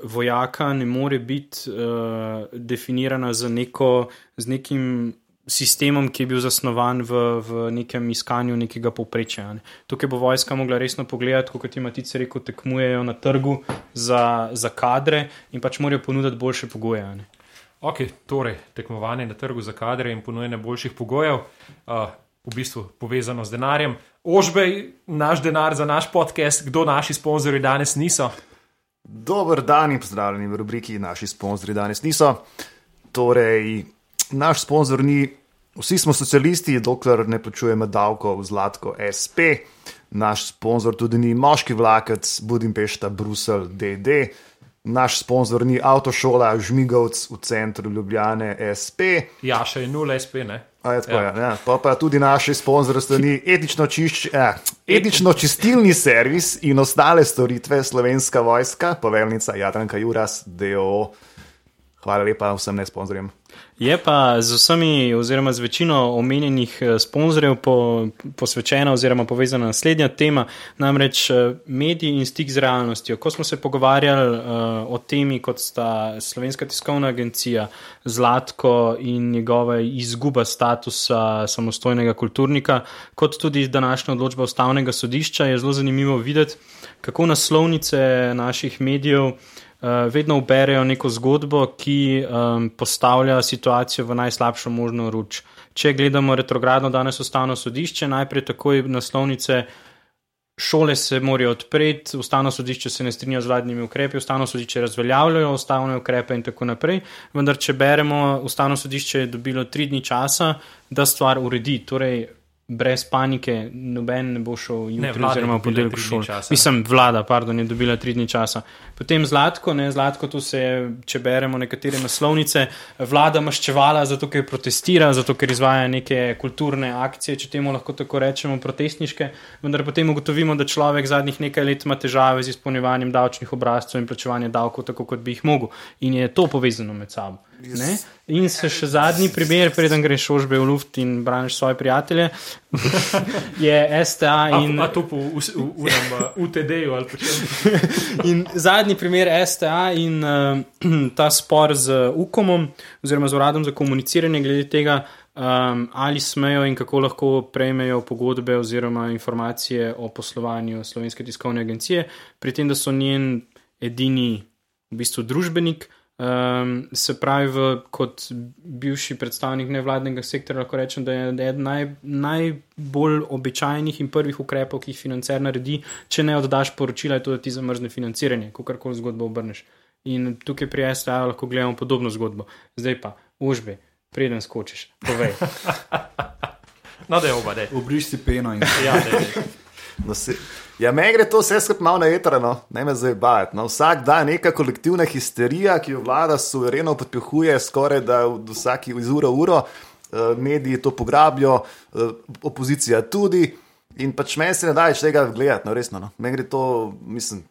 vojaka ne more biti uh, definirana z, neko, z nekim sistemom, ki je bil zasnovan v, v nekem iskanju nekega povprečja. Ne. Tukaj bo vojska mogla resno pogledati, kot ti matice rekel, tekmujejo na trgu za, za kadre in pač morajo ponuditi boljše pogoje. Ne. Ok, torej tekmovanje na trgu za kadre in ponujanje boljših pogojev, uh, v bistvu povezano z denarjem. Ožbej, naš denar za naš podcast, kdo naši sponzorji danes niso. Dober dan in pozdravljeni v rubriki Naši sponzorji danes niso. Torej, naš sponzor ni, vsi smo socialisti, dokler ne plačujemo davkov v Zlatko SP. Naš sponzor tudi ni moški vlakec Budimpešta, Bruselj, DD. Naš sponzor ni avtošola Žmigovc v centru Ljubljane SP. Ja, še je 0 SP, ne? A je tako, ja. Ja, pa, pa tudi naši sponzorji strani etično, čišč, eh, etično čistilni servis in ostale storitve Slovenska vojska, poveljnica Jadranka Juras, DO. Hvala lepa vsem nesponzorjem. Je pa z vsemi, oziroma z večino omenjenih eh, sponzorjev po, posvečena oziroma povezana naslednja tema, namreč eh, mediji in stik z realnostjo. Ko smo se pogovarjali uh, o temi, kot sta Slovenska tiskovna agencija, Zlatko in njegova izguba statusa samostojnega kulturnika, kot tudi današnja odločba ustavnega sodišča, je zelo zanimivo videti, kako naslovnice naših medijev uh, vedno uberejo neko zgodbo, ki um, postavlja situacijo v najslabšo možno ruč. Če gledamo retrogradno danes ustavno sodišče, najprej takoj naslovnice. Šole se morajo odpreti, ustavno sodišče se ne strinja z vladnimi ukrepi, ustavno sodišče razveljavljajo ustavne ukrepe in tako naprej. Vendar, če beremo, ustavno sodišče je dobilo tri dni časa, da stvar uredi. Torej, brez panike, noben ne bo šel jutri, oziroma ponedeljek v šolo. Mislim, vlada, pardon, je dobila tri dni časa. Potem zlatko, ne, zlatko, tu se je, če beremo nekatere naslovnice, vlada maščevala zato, ker protestira, zato, ker izvaja neke kulturne akcije, če temu lahko tako rečemo, protestniške, vendar potem ugotovimo, da človek zadnjih nekaj let ima težave z izpolnjevanjem davčnih obrazcev in plačevanjem davkov, tako kot bi jih mogel. In je to povezano med sabo. Ne? In se še zadnji primer, preden greš ožbe v luft in braniš svoje prijatelje, je STA. In, a, a to po UTD-ju ali pa če. In zadnji primer STA in uh, ta spor z UKOM-om, oziroma z uradom za komuniciranje, glede tega, um, ali smejo in kako lahko prejmejo pogodbe oziroma informacije o poslovanju Slovenske tiskovne agencije, pri tem, da so njen edini v bistvu družbenik. Um, se pravi, v, kot bivši predstavnik nevladnega sektora, lahko rečem, da je eden naj, najbolj običajnih in prvih ukrepov, ki jih financer naredi, če ne oddaš poročila, je to, da ti zamrzne financiranje, ko kar koli zgodbo obrneš. In tukaj pri STA lahko gledamo podobno zgodbo. Zdaj pa, užbe, preden skočiš, povej. no, da je oba, da je. Obriš si peno in ja, da je. No, se, ja, meni gre to vse skupaj malo na eter, no, ne me zdaj baviti. No, vsak dan neka kolektivna histerija, ki jo vlada suvereno podpihuje, skoraj da v vsaki iz uro uro, uh, mediji to pograbijo, uh, opozicija tudi. In pač meni se ne da več tega gledati, no, resno. No. Meni gre to, mislim.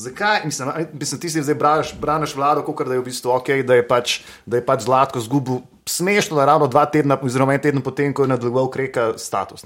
Zakaj? Mislim, mislim ti si zdaj braniš, braniš vlado, kot da je v bistvu ok, da je pač, da je pač zlatko zgubil smešno, da ravno dva tedna, oziroma en teden potem, ko je nadaljeval kreka status.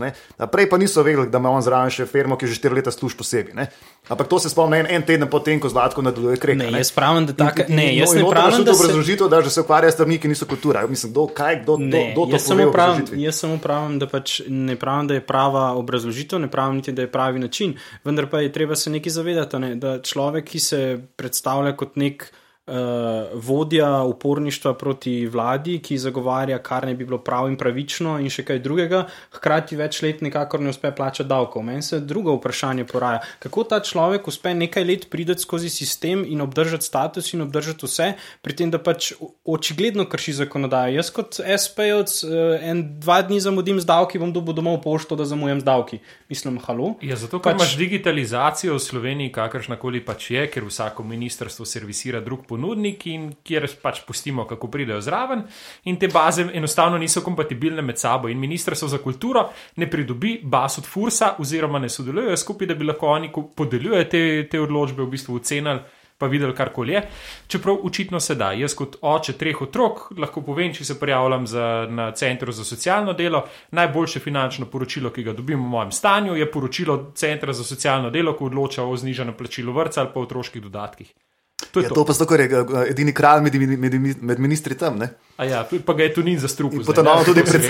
Prej pa niso vedeli, da ima on zraven še firmo, ki že štiri leta služi posebej. Ampak to se spomni en, en teden potem, ko zlatko nadaljuje kreka. Ne, ne? jaz pravim, da tako ne. Jaz no, ne pravim, da se obrazložitev, da se ukvarja s stvarmi, ki niso kultura. Mislim, do, kaj, do, ne, do, do jaz, samo pravim, jaz samo pravim, da pač ne pravim, da je prava obrazložitev, ne pravim niti, da je pravi način. Vendar pa je treba se nekaj zavedati, ne? da človek, ki se predstavlja kot nek vodja uporništva proti vladi, ki zagovarja, kar ne bi bilo prav in pravično, in še kaj drugega, hkrati več let nekako ne uspe plačati davkov. Meni se drugo vprašanje poraja, kako ta človek uspe nekaj let priti skozi sistem in obdržati status in obdržati vse, pri tem, da pač očigledno krši zakonodajo. Jaz kot SP-jevc uh, en dva dni zamudim z davki, bom dobil domov pošto, da zamujam z davki. Mislim, halo. Ja, zato, ker pač... imaš digitalizacijo v Sloveniji, kakršna koli pač je, ker vsako ministrstvo servisira drug področje ponudnik in kjer pač pustimo, kako pridejo zraven. In te baze enostavno niso kompatibilne med sabo. In Ministrstvo za kulturo ne pridobi baz od Fursa, oziroma ne sodelujejo skupaj, da bi lahko oni podeljuje te, te odločbe v bistvu ocenili. Pa videli, kar koli je. Čeprav učitno se da. Jaz, kot oče treh otrok, lahko povem, če se prijavljam za, na Centru za socialno delo. Najboljše finančno poročilo, ki ga dobim v mojem stanju, je poročilo Centra za socialno delo, ko odloča o znižanju plačilu vrca ali pa otroških dodatkih. To je ja, to. to pa so torej edini kralj med, med, med ministri tam. Ne? A ja, pa ga je tu ni za strup. Potonovno tudi, pred,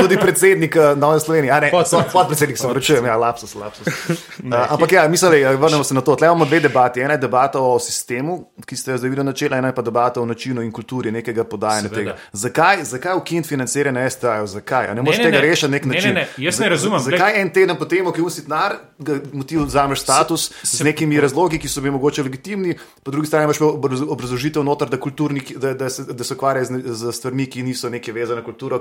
tudi predsednik uh, Nove Slovenije. Ne, podpredsednik sem rečel, ja, lapsus, lapsus. uh, ampak ja, mislim, da vrnemo se na to. Tle imamo dve debati. Ena je debata o sistemu, ki ste jo zdaj videli načela, ena je pa debata o načinu in kulturi nekega podajanja tega. Zakaj, zakaj ukiniti financiranje STA-jev? Zakaj? A ne moreš tega rešiti na nek način? Ne, ne, ne. Jaz ne razumem. Zakaj en teden potem, ko je usitnar, motiv vzameš status z nekimi razlogi, ki so bi mogoče legitimni, po drugi strani imaš obrazložitev noter, da, da, da, se, da se ukvarja z, z stvarmi, ki niso neke vezane na kulturo.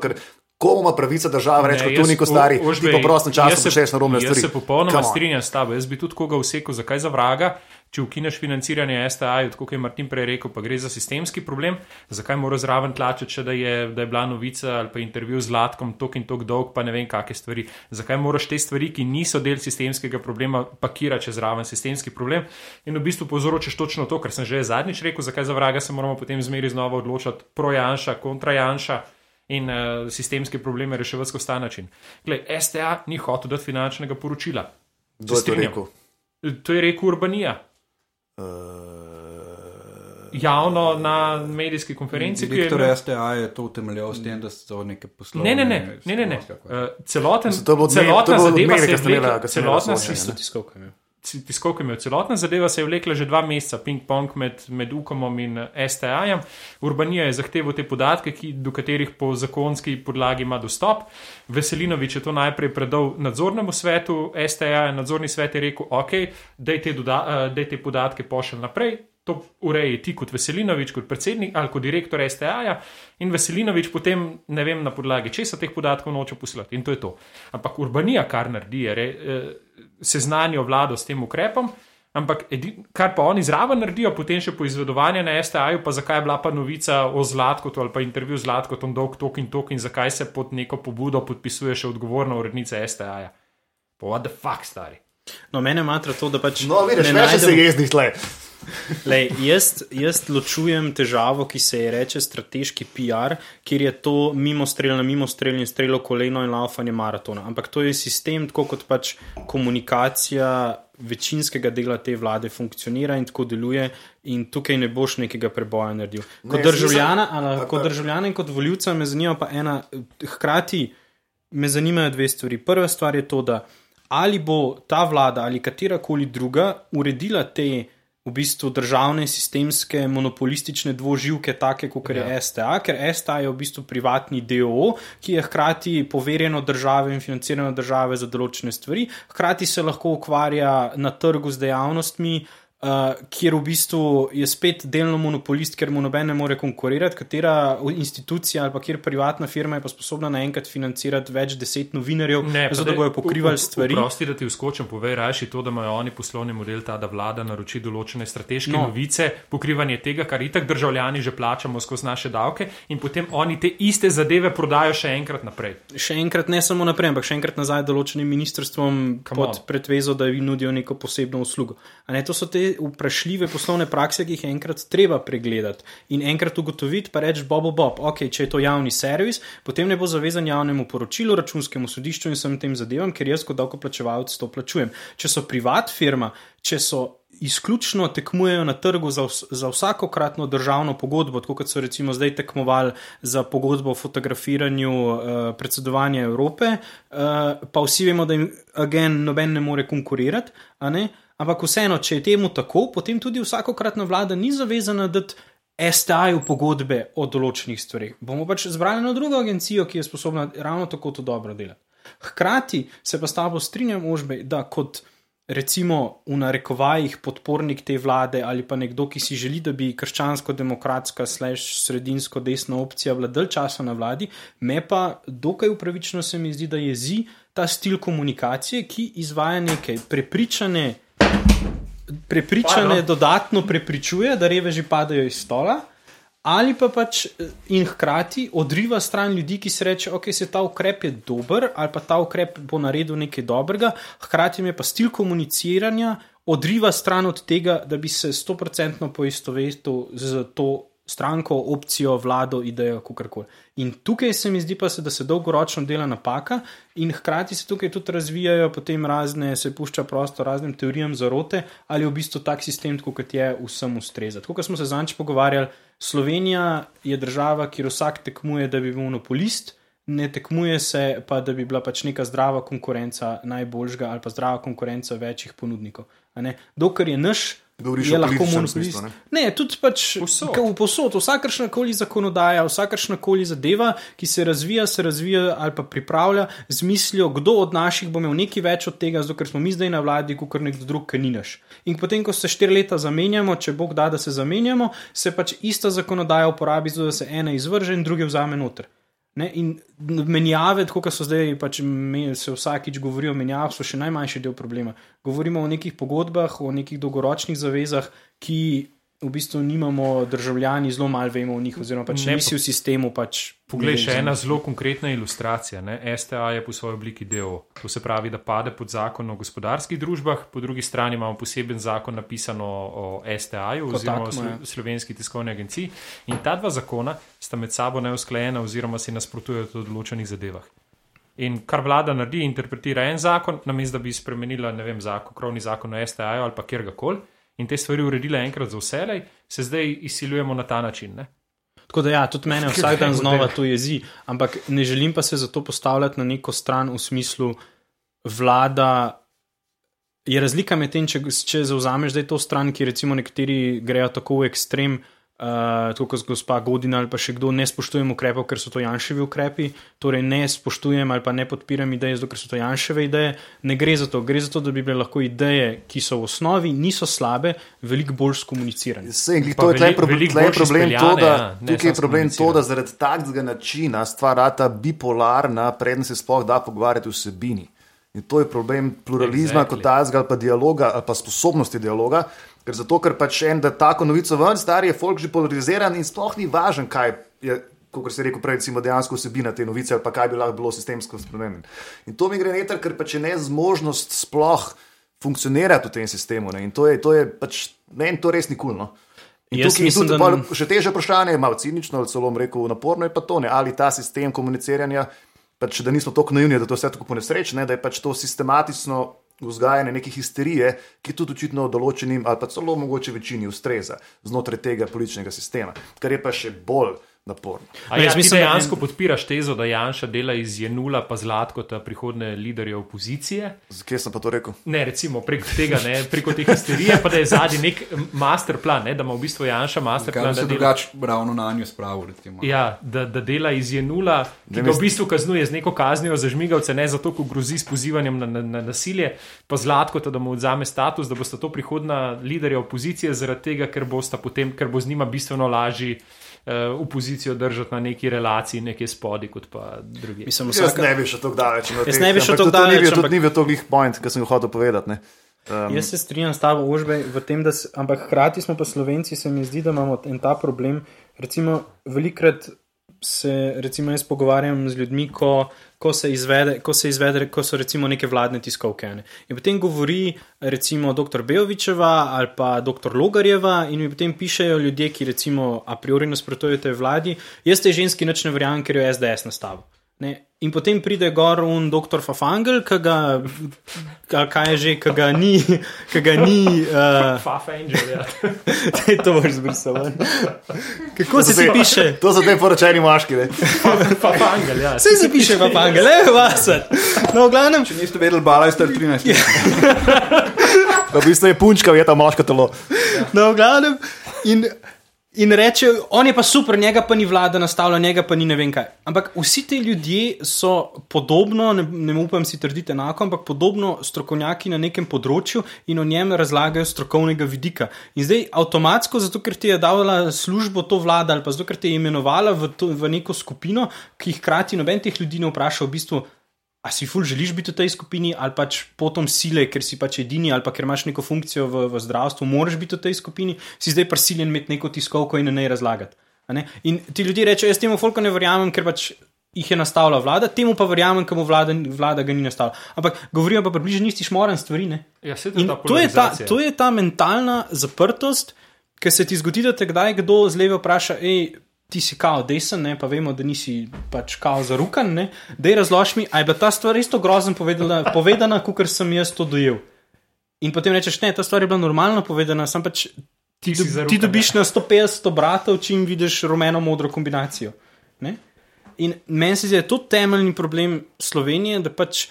Komu ima pravica država reči, da kot stari, ti pa prostem času še šest narobne stvari. Jaz se popolnoma strinjam s tabo. Jaz bi tudi koga vsekel, zakaj za vraga. Če ukineš financiranje STA, tako kot je Martin prej rekel, pa gre za sistemski problem, zakaj mora zraven tlačiti, če da je, da je bila novica ali pa intervju z Latkom tok in tok dolg, pa ne vem, kakšne stvari. Zakaj moraš te stvari, ki niso del sistemskega problema, pakirati čez zraven sistemski problem in v bistvu povzročiš točno to, kar sem že zadnjič rekel, zakaj za vraga se moramo potem zmeri znova odločati projanša, kontrajanša. In uh, sistemske probleme reševati skozi ta način. Glej, STA ni hotel dati finančnega poročila. Kdo je to rekel? To je rekel Urbanija. Uh, javno na medijski konferenci. ki je Viktor imel- STA je to utemeljal s tem, da so neke poslovne. Ne, ne, ne, ne, ne, ne. Uh, celoten, Mislim, to bo od me- celotna to bo od zadeva mene, se je ko ste imela- vlekla, ko ste imela celotna, soočenje, Isto tiskovka. Tiskovka imel. Celotna zadeva se je vlekla že dva meseca, ping-pong med, med UKOM in eh, STA-jem. Urbanija je zahteval te podatke, ki, do katerih po zakonski podlagi ima dostop. Veselinovič je to najprej predal nadzornemu svetu STA, nadzorni svet je rekel, ok, daj te, doda, uh, daj te podatke pošelj naprej. To ureji ti kot Veselinovič, kot predsednik ali kot direktor STA-ja, in Veselinovič potem ne vem na podlagi česa teh podatkov noče poslati. In to je to. Ampak Urbanija, kar naredi, je, re, eh, seznanijo vlado s tem ukrepom, ampak edi, kar pa oni zraven naredijo, potem še poizvedovanje na STA-ju, pa zakaj je bila pa novica o Zlatkotu ali pa intervju z Zlatkotom dolg tok in tok in zakaj se pod neko pobudo podpisuje še odgovorna urednica STA-ja. Pa what the fuck, stari. No, mene matra to, da pač. no, vidiš, ne več se najdem- jezdnih tle. Lej, jaz, jaz ločujem težavo, ki se je reče strateški PR, kjer je to mimo strelj na mimo strelj in strelo koleno in laufanje maratona. Ampak to je sistem, tako kot pač komunikacija večinskega dela te vlade funkcionira in tako deluje, in tukaj ne boš nekega preboja naredil. Kot Ne, državljana, ali, kot državljana in kot voljivca me zanima pa ena, hkrati me zanimajo dve stvari. Prva stvar je to, da ali bo ta vlada ali katerakoli druga uredila te v bistvu državne, sistemske, monopolistične dvoživke, take kot ja. je STA, ker STA je v bistvu privatni DO, ki je hkrati poverjeno države in financirano države za določene stvari, hkrati se lahko ukvarja na trgu z dejavnostmi. Uh, kjer v bistvu je spet delno monopolist, ker mu noben ne more konkurirati, katera institucija ali pa kjer privatna firma je pa sposobna naenkrat financirati več deset novinarjev, zato da bojo pokrivali stvari. Prosti, da ti vskočim, povej raje to, da imajo oni poslovni model ta, da vlada naroči določene strateške No. no. novice, pokrivanje tega, kar itak državljani že plačamo skozi naše davke, in potem oni te iste zadeve prodajo še enkrat naprej. Še enkrat ne samo naprej, ampak še enkrat nazaj določenim ministrstvom Come pod on. pretvezo, da jim nudijo neko posebno uslugo. A Ne, to so te vprašljive poslovne prakse, ki jih enkrat treba pregledati in enkrat ugotoviti, pa reči, Bob, Bob, ok, če je to javni servis, potem ne bo zavezan javnemu poročilu, računskemu sodišču in vsem tem zadevam, ker jaz kot davkoplačevalec to plačujem. Če so privat firma, če so izključno tekmujejo na trgu za, za vsakokratno državno pogodbo, tako kot so recimo zdaj tekmovali za pogodbo o fotografiranju uh, predsedovanja Evrope, uh, pa vsi vemo, da jim agen noben ne more konkurirati, a ne? Ampak vseeno, če je temu tako, potem tudi vsakokratna vlada ni zavezana dati. STA-ju pogodbe o določenih stvareh. Bomo pač zbrali na drugo agencijo, ki je sposobna ravno tako to dobro delati. Hkrati se pa s tabo strinjam, Ožbej, da kot recimo v narekovajih podpornik te vlade ali pa nekdo, ki si želi, da bi krščansko-demokratska, slash sredinsko desna opcija bila dalj časa na vladi, me pa dokaj upravičeno se mi zdi, da jezi ta stil komunikacije, ki izvaja nekaj prepričane. Prepričane Pardon. dodatno prepričuje, da reveži padajo iz stola, ali pa pač eh, in hkrati odriva stran ljudi, ki se reče, ok, se ta ukrep je dober, ali pa ta ukrep bo naredil nekaj dobrega, hkrati me pa stil komuniciranja odriva stran od tega, da bi se stoprocentno poistovetil z to stranko, opcijo, vlado, idejo, kakorkoli. In tukaj se mi zdi pa, se, da se dolgoročno dela napaka, in hkrati se tukaj tudi razvijajo potem razne, se pušča prostor raznim teorijam zarote, ali v bistvu tak sistem, kot je, vsem ustreza. Tako kot smo se zanč pogovarjali, Slovenija je država, kjer vsak tekmuje, da bi bil monopolist. Ne tekmuje se pa, da bi bila pač neka zdrava konkurenca najboljšega ali pa zdrava konkurenca večjih ponudnikov. Dokler je naš, Govoriš je lahko monopolist. smislu, Ne, tudi pač Povsod. k- v posod, vsakršna koli zakonodaja, vsakršna koli zadeva, ki se razvija, se razvija ali pa pripravlja z mislijo, kdo od naših bo imel nekaj več od tega, zato ker smo mi zdaj na vladi, kot nekdo drug, ki ni naš. In potem, ko se štiri leta zamenjamo, če Bog da, da se zamenjamo, se pač ista zakonodaja uporabi, zato da se ena izvrže in druge vzame noter. Ne, in menjave, kot so zdaj, pač me- se vsakič govori o menjavah, so še najmanjši del problema. Govorimo o nekih pogodbah, o nekih dolgoročnih zavezah, ki v bistvu nimamo, državljani zelo malo vemo o njih, oziroma pač Ne, nisi v sistemu. Pač Poglej, še ena zelo konkretna ilustracija. Ne? STA je po svoji obliki DO. To se pravi, da pade pod zakon o gospodarskih družbah, po drugi strani imamo poseben zakon napisan o, o STA-ju oziroma o ja. Slo- slovenski tiskovni agenciji. In ta dva zakona sta med sabo neusklajena oziroma si nasprotujejo v določenih zadevah. In kar vlada naredi, interpretira en zakon, namesto da bi spremenila, ne vem, zakon, krovni zakon o STA-ju ali pa kjerkoli. In te stvari uredila enkrat za vselej, se zdaj izsiljujemo na ta način. Ne? Tako da, ja, tudi mene vsak dan znova to jezi, ampak ne želim pa se zato postavljati na neko stran v smislu, vlada. Je razlika med tem, če, če zauzameš zdaj to stran, ki recimo nekateri grejo tako v ekstrem, uh, tako kot gospa Godina ali pa še kdo, ne spoštujem ukrepov, ker so to Janševi ukrepi, torej ne spoštujem ali pa ne podpiram ideje, zato ker so to Janševe ideje. Ne gre za to, gre za to, da bi bile lahko ideje, ki so v osnovi, niso slabe, veliko bolj skomunicirane. Sej, to je tle problem, tle je problem to, da, ja, ne tukaj je problem to, da zaradi takega načina stvar rata bipolarna, preden se sploh da pogovarjati vsebini. In to je problem pluralizma Exactly. kot tazga ali pa dialoga ali pa sposobnosti dialoga. Ker zato, ker pač en da tako novico ven, star je folk že polariziran in sploh ni važen, kaj je, kot se je rekel prej, recimo dejansko vsebina te novice ali pa kaj bi lahko bilo sistemsko spremenjeno. In to mi gre neter, ker pač je nezmožnost sploh funkcionirati v tem sistemu. Ne? In to je, to je pač, meni to res nikul. No? In Jaz tukaj mislim, tudi da še teže vprašanje, malo cinično, ali celo rekel naporno, je pa to, ne? ali ta sistem komuniciranja, pač, da nismo tako naivni, da to vse tako ponesrečne, da je pač to sistematično vzgajanje neke histerije, ki tudi očitno določenim ali pa celo mogoče večini ustreza znotraj tega političnega sistema, kar je pa še bolj naporno. A ja, jaz mislim, da- dejansko podpiraš tezo, da Janša dela iz Jenula pa Zlatkota prihodne liderje opozicije? Kje sem pa to rekel? Ne, recimo prek tega, ne, preko te histerije, pa da je zadnji nek master plan, ne, da ima v bistvu Janša master Kaj plan. bi se drugače ravno na njo spravil? Recimo. Ja, da, da dela iz Jenula, ki ga v bistvu kaznuje z neko kaznijo za žmigavce, ne zato, ko grozi s pozivanjem na, na, na nasilje, pa zlatko, da mu odzame status, da bosta to prihodna liderja opozicije, zaradi tega, ker, bosta potem, ker bo z njima bistveno lažji uh, opozicijo držati na neki relaciji, nekje spodi, kot pa drugi. Mislim, Jaz vsaka, ne bi šel tako daleč. na Jaz ne bi šel ampak tako to- to ni daleč, bil- ampak- ni bil to glih point, ki sem ga hotel povedati. Ne? Um, Jaz se strinjam s tabo, Ožbej, v tem, da se, ampak hkrati smo pa Slovenci, se mi zdi, da imamo en ta problem. Recimo, velikrat se, recimo, jaz pogovarjam z ljudmi, ko, ko, se izvede, ko se izvede, ko so recimo neke vladne tiskovke. Ne. In potem govori recimo dr. Bejovičeva ali pa dr. Logarjeva in mi potem pišejo ljudje, ki recimo a priori nasprotujejo tej vladi, jaz tej ženski nič ne verjamem, ker jo SDS nastavil. Ne. In potem pride gor un doktor Fafangel, ki ga, kaj je že, ki ga ni, ki ga ni, uh, Fafa Angel, ja. to boš zbrisal. Kako se ti te- piše? To so te poročeni moški. Ne? Fafa Angel, ja. Vse se piše Fafangel, le vasar. No, v glavnem, Če niste vedeli, bala je star 13 let. Da v bistvu je punčka, je ta moška telo. no, v glavnem. In, in reče, on je pa super, njega pa ni vlada nastavila, njega pa ni ne vem kaj. Ampak vsi ti ljudje so podobno, ne, ne upam si trditi enako, ampak podobno strokovnjaki na nekem področju in o njem razlagajo strokovnega vidika. In zdaj avtomatsko, zato ker ti je dala službo to vlada ali pa zato ker te je imenovala v, to, v neko skupino, ki hkrati noben teh ljudi ne vpraša v bistvu. A si ful želiš biti v tej skupini, ali pač potom sile, ker si pač edini, ali pa ker imaš neko funkcijo v, v zdravstvu, moraš biti v tej skupini, si zdaj prisiljen imeti neko tiskovko in ne razlagati. Ne? In ti ljudje rečejo, jaz temu folku ne verjamem, ker pač jih je nastavila vlada, temu pa verjamem, ker mu vlada, vlada ga ni nastavila. Ampak govorijo pa približno isti šmoren stvari. Ne? Ja, to je to je ta, to je ta mentalna zaprtost, ki se ti zgodi, da te kdaj kdo z leve vpraša, hej. Ti si kao desen, ne, pa vemo, da nisi pač kao zarukan. Da je razloži mi, ali je bila ta stvar res tako grozno povedala, povedana, kot sem jaz to dojel. In potem rečeš, ne, ta stvar je bila normalno povedana, sam pač ti, do, zarukan, ti dobiš na 150 obratov, čim vidiš rumeno-modro kombinacijo. Ne? In meni se zdi, da je to temeljni problem Slovenije, da pač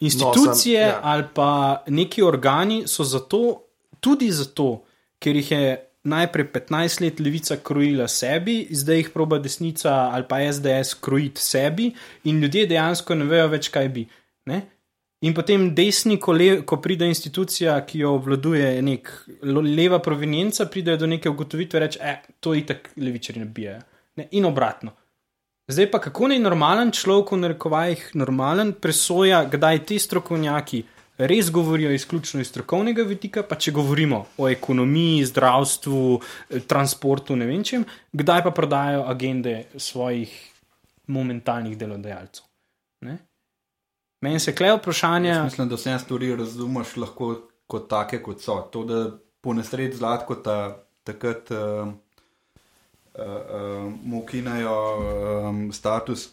institucije no, sem- ja. ali pa neki organi so zato, tudi zato, ker jih je najprej 15 let levica krojila sebi, zdaj jih proba desnica ali pa SDS krojiti sebi, in ljudje dejansko ne vejo več, kaj bi. Ne? In potem desni, ko, le, ko pride institucija, ki jo obvladuje nek leva provenienca, pridejo do neke ugotovitve, reče, eh, to itak levičari ne bijajo. Ne? In obratno. Zdaj pa kako naj normalen človek, v narekovajih, normalen presoja, kdaj ti strokovnjaki res govorijo izključno iz strokovnega vidika, pa če govorimo o ekonomiji, zdravstvu, eh, transportu, ne vem čem, kdaj pa prodajajo agende svojih momentalnih delodajalcev. Ne? Meni se klejo vprašanja. Jaz mislim, da vse stvari razumeš lahko kot take, kot so. To, da po nesreči zlatko ta, takrat uh, uh, uh, mu ukinajo um, status,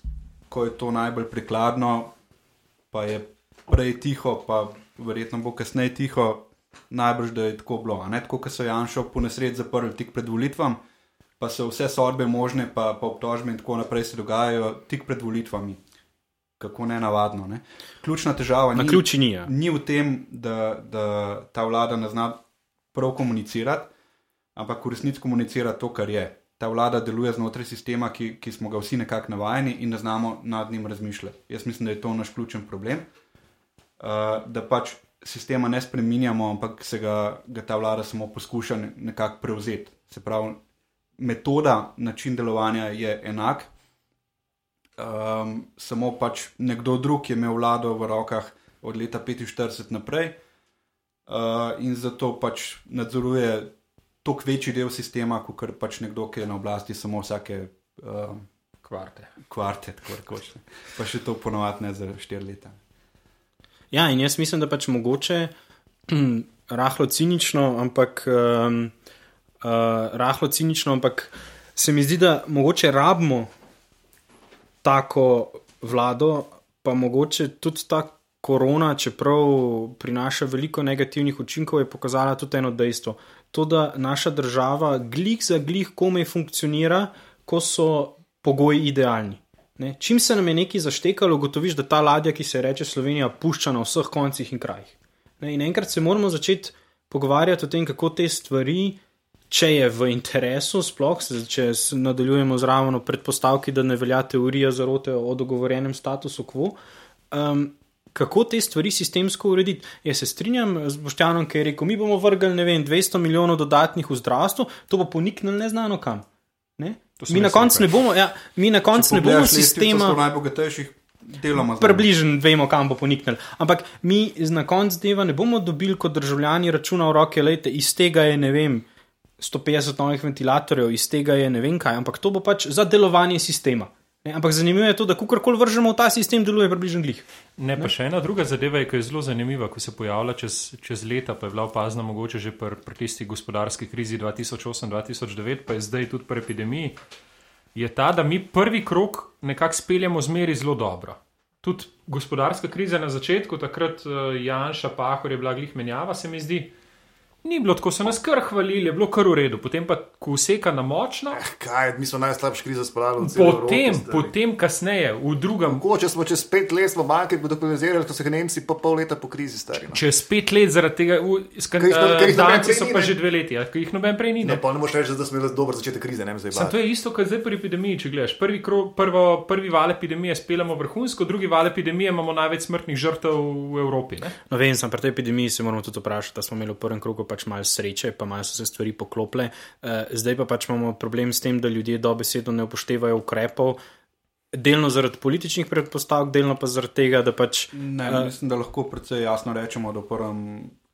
ko je to najbolj prikladno, pa je prej tiho, pa verjetno bo kasneje tiho, najbrž da je tako bilo. Ne? Tako, kot so Janšo po nesreči zaprli tik pred volitvami, pa so vse sodbe možne, pa, pa obtožbe in tako naprej se dogajajo tik pred volitvami. Kako ne navadno. Ne? Ključna težava Na ni, ni. Ja. ni v tem, da, da ta vlada ne zna prav komunicirati, ampak v resnici komunicira to, kar je. Ta vlada deluje znotraj sistema, ki, ki smo ga vsi nekako navajeni in ne znamo nad njim razmišljati. Jaz mislim, da je to naš ključen problem. Uh, da pač sistema ne spremenjamo, ampak se ga, ga ta vlada samo poskuša ne- nekako prevzeti. Se pravi, metoda, način delovanja je enak, um, samo pač nekdo drug je imel vlado v rokah od leta 45 naprej uh, in zato pač nadzoruje tok večji del sistema, kot pač nekdo, ki je na oblasti samo vsake um, Kvarte. kvarte, tako rekoč. Pa še to ponovadi ne za štiri leta. Ja, in jaz mislim, da pač mogoče rahlo cinično, ampak um, uh, rahlo cinično, ampak se mi zdi, da mogoče rabimo tako vlado, pa mogoče tudi ta korona, čeprav prinaša veliko negativnih učinkov, je pokazala tudi eno dejstvo. To, da naša država glih za glih komaj funkcionira, ko so pogoji idealni. Ne? Čim se nam je nekaj zaštekalo, ugotoviš, da ta ladja, ki se reče Slovenija, pušča na vseh koncih in krajih. Ne? In enkrat se moramo začeti pogovarjati o tem, kako te stvari, če je v interesu, sploh če nadaljujemo zraven v predpostavki, da ne velja teorija zarote o dogovorjenem statusu quo. Um, Kako te stvari sistemsko urediti? Jaz se strinjam z Boštjanom, ki je rekel: Mi bomo vrgli, ne vem, 200 milijonov dodatnih v zdravstvo, to bo poniknilo neznano kam. Ne? Mi na koncu ne bomo, ja, mi na koncu ne bomo sistema. sto najbogatejših deloma. znamo. Približno vemo, kam bo poniknil. Ampak mi na koncu dneva ne bomo dobili kot državljani računa v roke, lejte, iz tega je ne vem. 150 novih ventilatorjev, iz tega je ne vem kaj, ampak to bo pač za delovanje sistema. Ne? Ampak zanimivo je to, da kakorkoli vržemo v ta sistem, deluje približno glih. Ne, pa še ena druga zadeva, je, ki je zelo zanimiva, ko se pojavlja čez, čez leta, pa je bila opazna mogoče že pri, pri tisti gospodarski krizi 2008-2009, pa je zdaj tudi pri epidemiji, je ta, da mi prvi krok nekako speljemo zmeri zelo dobro. Tudi gospodarska kriza na začetku, takrat uh, Janša, Pahor je bila glih menjava, se mi zdi. Ni bilo tako, so nas kar hvalili, je bilo kar v redu, potem pa, ko useka na močno, Kaj, mi smo najslabši krizo spravili v celem potem, potem kasneje, v drugem Mogoče smo čez pet let smo banke dokapitalizirali, ko so jih Nemci pa pol leta po krizi stari. no. Čez pet let zaradi tega, v- Ker jih no- Danci prej so pa ne. že dve leti, ja, ki jih noben prej ni. Ne, Ne. pa ne moreš reči, da smo imeli dober začetek krize, ne. Sam to je isto, kot zdaj pri epidemiji. Če gledaš, prvi, kro, prvo, prvi val epidemije speljamo vrhunsko, drugi val epidemije imamo največ smrtnih žrtev v Evropi. Ne? No, vem, sem pri tej epidemiji se moramo tudi vprašati, da smo imeli v prvem krogu pač malo sreče, pa malo so se stvari poklopile. Uh, zdaj pa pač imamo problem s tem, da ljudje dobesedno ne upoštevajo ukrepov. Delno zaradi političnih predpostavk, delno pa zaradi tega, da pač Ne, uh, mislim, da lahko precej jasno rečemo, da v prvem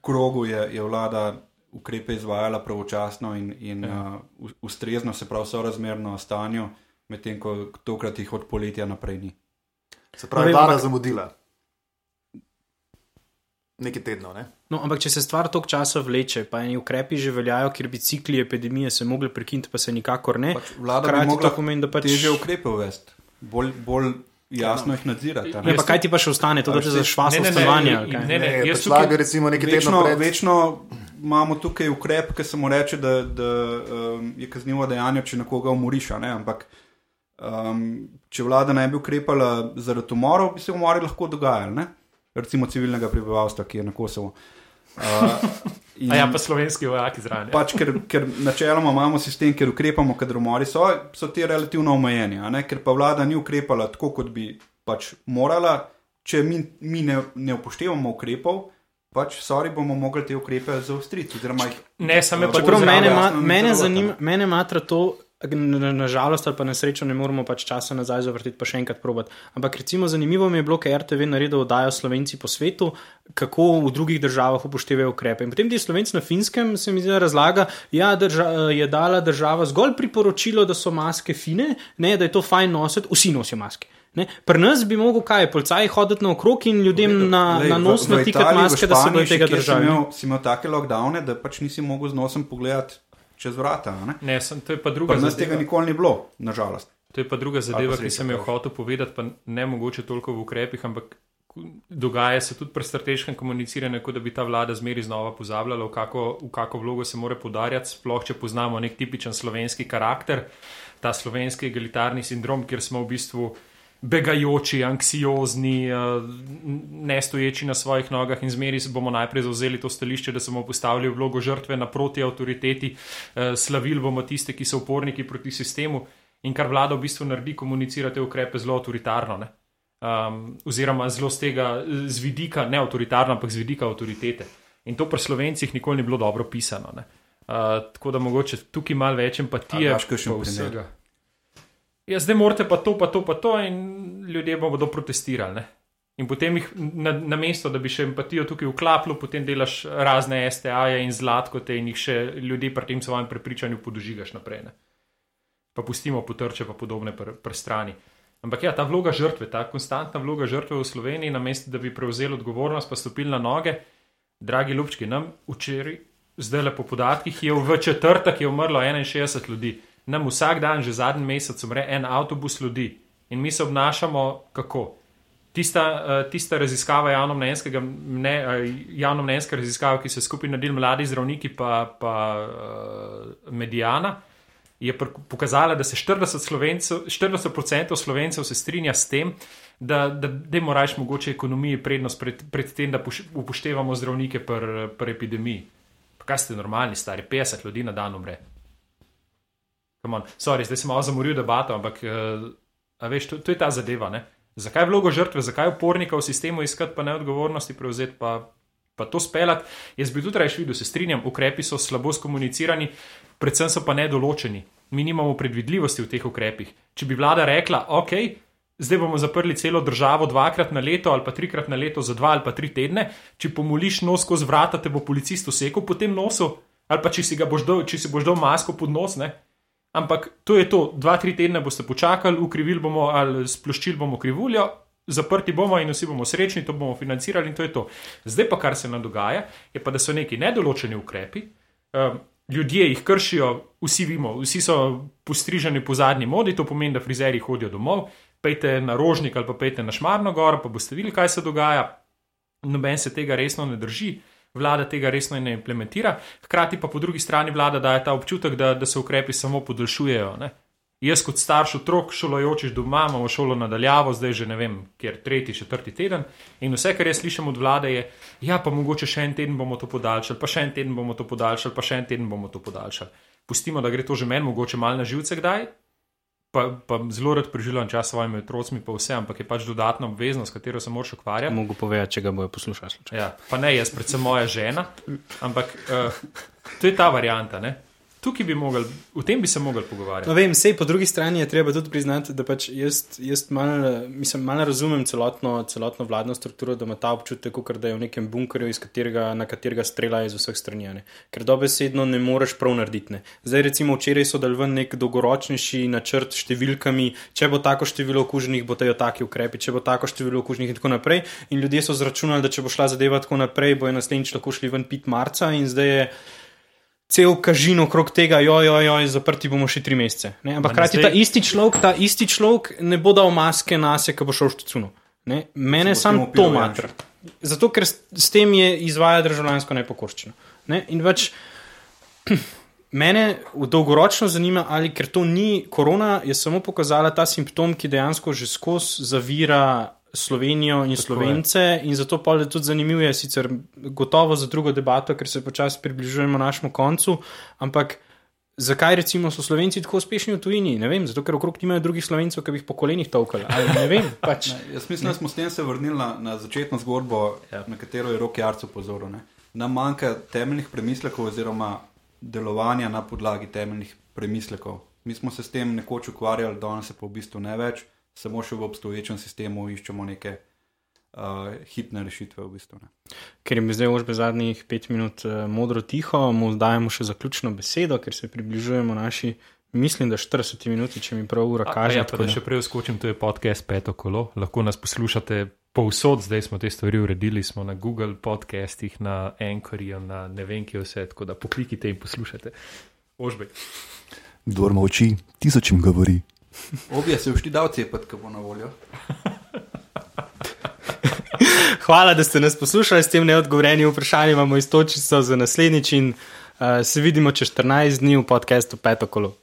krogu je, je vlada ukrepe izvajala pravočasno in, in ja. uh, ustrezno, se pravi, sorazmerno stanju, medtem ko tokrat jih od poletja naprej ni. Se pravi, vem, vlada ampak- zamudila. Nekaj tednov, ne? No, ampak če se stvar toliko časa vleče, pa eni ukrepi že veljajo, ker bi cikli epidemije se mogli prekiniti, pa se nikakor ne. Pač vlada hkrati to pomeni, da pač teže ukrepe uvesti, bolj, bolj jasno jih nadzirati. a Ne, Ne? pa kaj ti pa še ostane, to da te veš, zašvasa stanovanja? Ne, ne, Ne, jaz pač tukaj- recimo nekaj Večno, pred. večno imamo tukaj ukrep, ki se mu reče, da, da um, je kaznivo dejanje, če nekoga umoriš. a Ne? Ampak um, če vlada ne bi ukrepala zaradi umorov, bi se umori lahko dogajali. Ne? Recimo civilnega prebivalstva, ki je na Kosovo. Uh, in A ja, pa slovenski vojaki zraven. ja. pač, ker, ker načeloma imamo sistem, kjer ukrepamo, kadar umori so, so ti relativno omejeni. Ker pa vlada ni ukrepala tako, kot bi pač morala, če mi, mi ne, ne upoštevamo ukrepov, pač sorry, bomo mogli te ukrepe jih Ne, samo pa Čeprav zelo mene, ma, mene, ne. mene matra to, nažalost na ali pa na srečo ne moremo pač časa nazaj zavrteti, pa še enkrat probati. Ampak recimo zanimivo mi je bilo, ker RTV naredil oddajo Slovenci po svetu, kako v drugih državah upoštevajo ukrepe. In potem ti Slovenci na finskem se mi zdi razlaga, ja, drža, je dala država zgolj priporočilo, da so maske fine, ne, da je to fajn nositi, vsi nosijo maske. Ne? Pri nas bi mogel kaj, policaj hoditi naokrog in ljudem na, Lej, na nos natikati maske, da se bodo tega držali. Si imel take lockdowne, da pač nisi mogel z nosom pogledati čez vrata. Ne, ne sem, to je pa druga zadeva. Nas tega nikoli ni bilo, nažalost. To je pa druga zadeva, ki sem jo hotel povedati, pa ne mogoče toliko v ukrepih, ampak dogaja se tudi pri strateškem komuniciranju, kot da bi ta vlada zmeri znova pozabljala, v kako, v kako vlogo se mora podarjati, sploh če poznamo nek tipičen slovenski karakter, ta slovenski egalitarni sindrom, kjer smo v bistvu begajoči, anksiozni, eh, nestoječi na svojih nogah in zmeri se bomo najprej zauzeli to stališče, da se bomo postavili v vlogo žrtve naproti avtoriteti, eh, slavili bomo tiste, ki so uporniki proti sistemu in kar vlada v bistvu naredi, komunicira te ukrepe zelo avtoritarno. Ne? Um, oziroma, zelo z tega, z vidika, ne avtoritarno, ampak z vidika avtoritete. In to pri slovencih nikoli ni bilo dobro pisano. Uh, tako da mogoče tukaj malo več empatije. Kaj še vsega? Ja, zdaj morate pa to, pa to, pa to, in ljudje bodo protestirali. Ne? In potem jih na, na mesto, da bi še empatijo tukaj vklapljal, potem delaš razne STA-je in zlatko te in jih še ljudi pri tem svojem prepričanju podožigaš naprej. Ne? Pa pustimo potrče, pa podobne pr, pr strani. Ampak ja, ta vloga žrtve, ta konstantna vloga žrtve v Sloveniji, na mesto, da bi prevzeli odgovornost, pa stopili na noge, dragi ljubčki, nam včeraj, zdaj le po podatkih, je v četrtek je umrlo 61 ljudi nam vsak dan, že zadnji mesec, umre en avtobus ljudi in mi se obnašamo kako. Tista, uh, tista raziskava javno-mnenjskega, ne, uh, javno-mnenjska raziskava, ki so skupaj naredili mladi zdravniki, pa, pa uh, medijana, je pokazala, da se 40%, slovencev, 40 slovencev se strinja s tem, da, da, da moraš mogoče ekonomiji prednost pred, pred tem, da upoštevamo zdravnike pri pr epidemiji. Pa kaj ste normalni, stari 50 ljudi na dan umre. Sorry, zdaj sem malo zamoril debato, ampak uh, veš, to, to je ta zadeva. Ne? Zakaj vlogo žrtve, zakaj upornika v sistemu iskati, pa ne odgovornosti prevzeti, pa, pa to speljati. Jaz bi tudi reč videl, se strinjam, ukrepi so slabo skomunicirani, predvsem so pa nedoločeni. Mi nimamo predvidljivosti v teh ukrepih. Če bi vlada rekla, ok, zdaj bomo zaprli celo državo dvakrat na leto ali pa trikrat na leto za dva ali pa tri tedne, če pomoliš nos skozi vrata, te bo policist usekal po tem nosu, ali pa če si, boš dal, če si boš dal masko pod nos, ne? Ampak to je to, dva, tri tedne boste počakali, ukrivili bomo ali sploščili bomo krivuljo, zaprti bomo in vsi bomo srečni, to bomo financirali in to je to. Zdaj pa kar se nam dogaja, je pa, da so neki nedoločeni ukrepi, um, ljudje jih kršijo, vsi vimo, vsi so postriženi po zadnji modi, to pomeni, da frizeri hodijo domov, pejte na rožnik ali pa pejte na šmarno gor, pa boste videli, kaj se dogaja. Noben se tega resno ne drži vlada tega resno ne implementira, hkrati pa po drugi strani vlada daje ta občutek, da, da se ukrepi samo podaljšujejo. Ne? Jaz kot starš otrok, šolajočiš doma, imamo šolo nadaljavo, zdaj že ne vem, kjer tretji, četrti teden. In vse, kar jaz slišim od vlade, je, ja, pa mogoče še en teden bomo to podaljšali, pa še en teden bomo to podaljšali, pa še en teden bomo to podaljšali. Pustimo, da gre to že meni, mogoče malo na živce kdaj, pa, pa zelo rad preživljam čas s svojimi otroci, pa vse, ampak je pač dodatna obveznost, s katero se moraš ukvarjati. Mogoče povedati, če ga bojo poslušali. Ja, pa ne jaz, predvsem moja žena, ampak uh, to je ta varianta. Ne? Tukaj bi mogli, o tem bi se mogli pogovarjati. No, vem, sej po drugi strani je treba tudi priznati, da pač jaz, jaz malo mal razumem celotno, celotno vladno strukturo, da ima ta občutek, da je v nekem bunkerju, katerega, na katerega streljajo iz vseh strani. Ne. Ker dobesedno ne moreš prav narediti. Ne. Zdaj, recimo, včeraj so dal ven nek dolgoročnejši načrt številkami, če bo tako število okuženih, bo tejo taki ukrepi, če bo tako število okuženih in tako naprej. In ljudje so zračunali, da če bo šla zadeva tako naprej, bojo naslednjič lahko šli ven pit marca in zdaj je cel kažin okrog tega, jojo, jojo, zaprti bomo še tri mesece. Ne? Ampak hkrati zdaj... ta isti človek, ta isti človek ne bo dal maske na sebe, ko bo šel v štucuno. Mene samo to matra. Zato, ker s tem je izvaja državljansko nepokorščino. Ne? In več. Mene dolgoročno zanima, ali ker to ni korona, je samo pokazala ta simptom, ki dejansko že skozi zavira Slovenijo in Tako Slovence, je. in zato pa je tudi zanimivo, je sicer gotovo za drugo debato, ker se počasi približujemo našemu koncu. Ampak zakaj recimo so Slovenci tako uspešni v tujini? Ne vem, zato ker okrog nimajo drugih Slovencev, ki bi jih po kolenih tolkali. Ne vem. Pač. Ne, jaz mislim, da smo s tem se vrnili na, na začetno zgodbo, ja. na katero je roki Arco pozoril. Nam manjka temeljnih premislekov oziroma delovanja na podlagi temeljnih premislekov. Mi smo se s tem nekoč ukvarjali, danes se pa v bistvu ne več, samo še v obstoječem sistemu iščemo neke uh, hitne rešitve. V bistvu, ne. Ker je zdaj ožbe zadnjih pet minut uh, modro tiho, mu dajemo še zaključno besedo, ker se približujemo naši. Mislim, da 40 minut, če mi prav ura kaže. Ja, pa da še prej skočim, to je podcast Peto kolo. Lahko nas poslušate povsod, zdaj smo te stvari uredili, smo na Google podcastih, na Anchorju, na ne vem, kje vse, tako da poklikite in poslušate. Ožbej. Kdor moči, tisočim govori. Obje se všti dal cepet, ko bo na voljo. Hvala, da ste nas poslušali s tem neodgovorjenim vprašanjem. Imamo istočico za naslednjič in uh, se vidimo čez 14 dni v podkastu Peto kolo.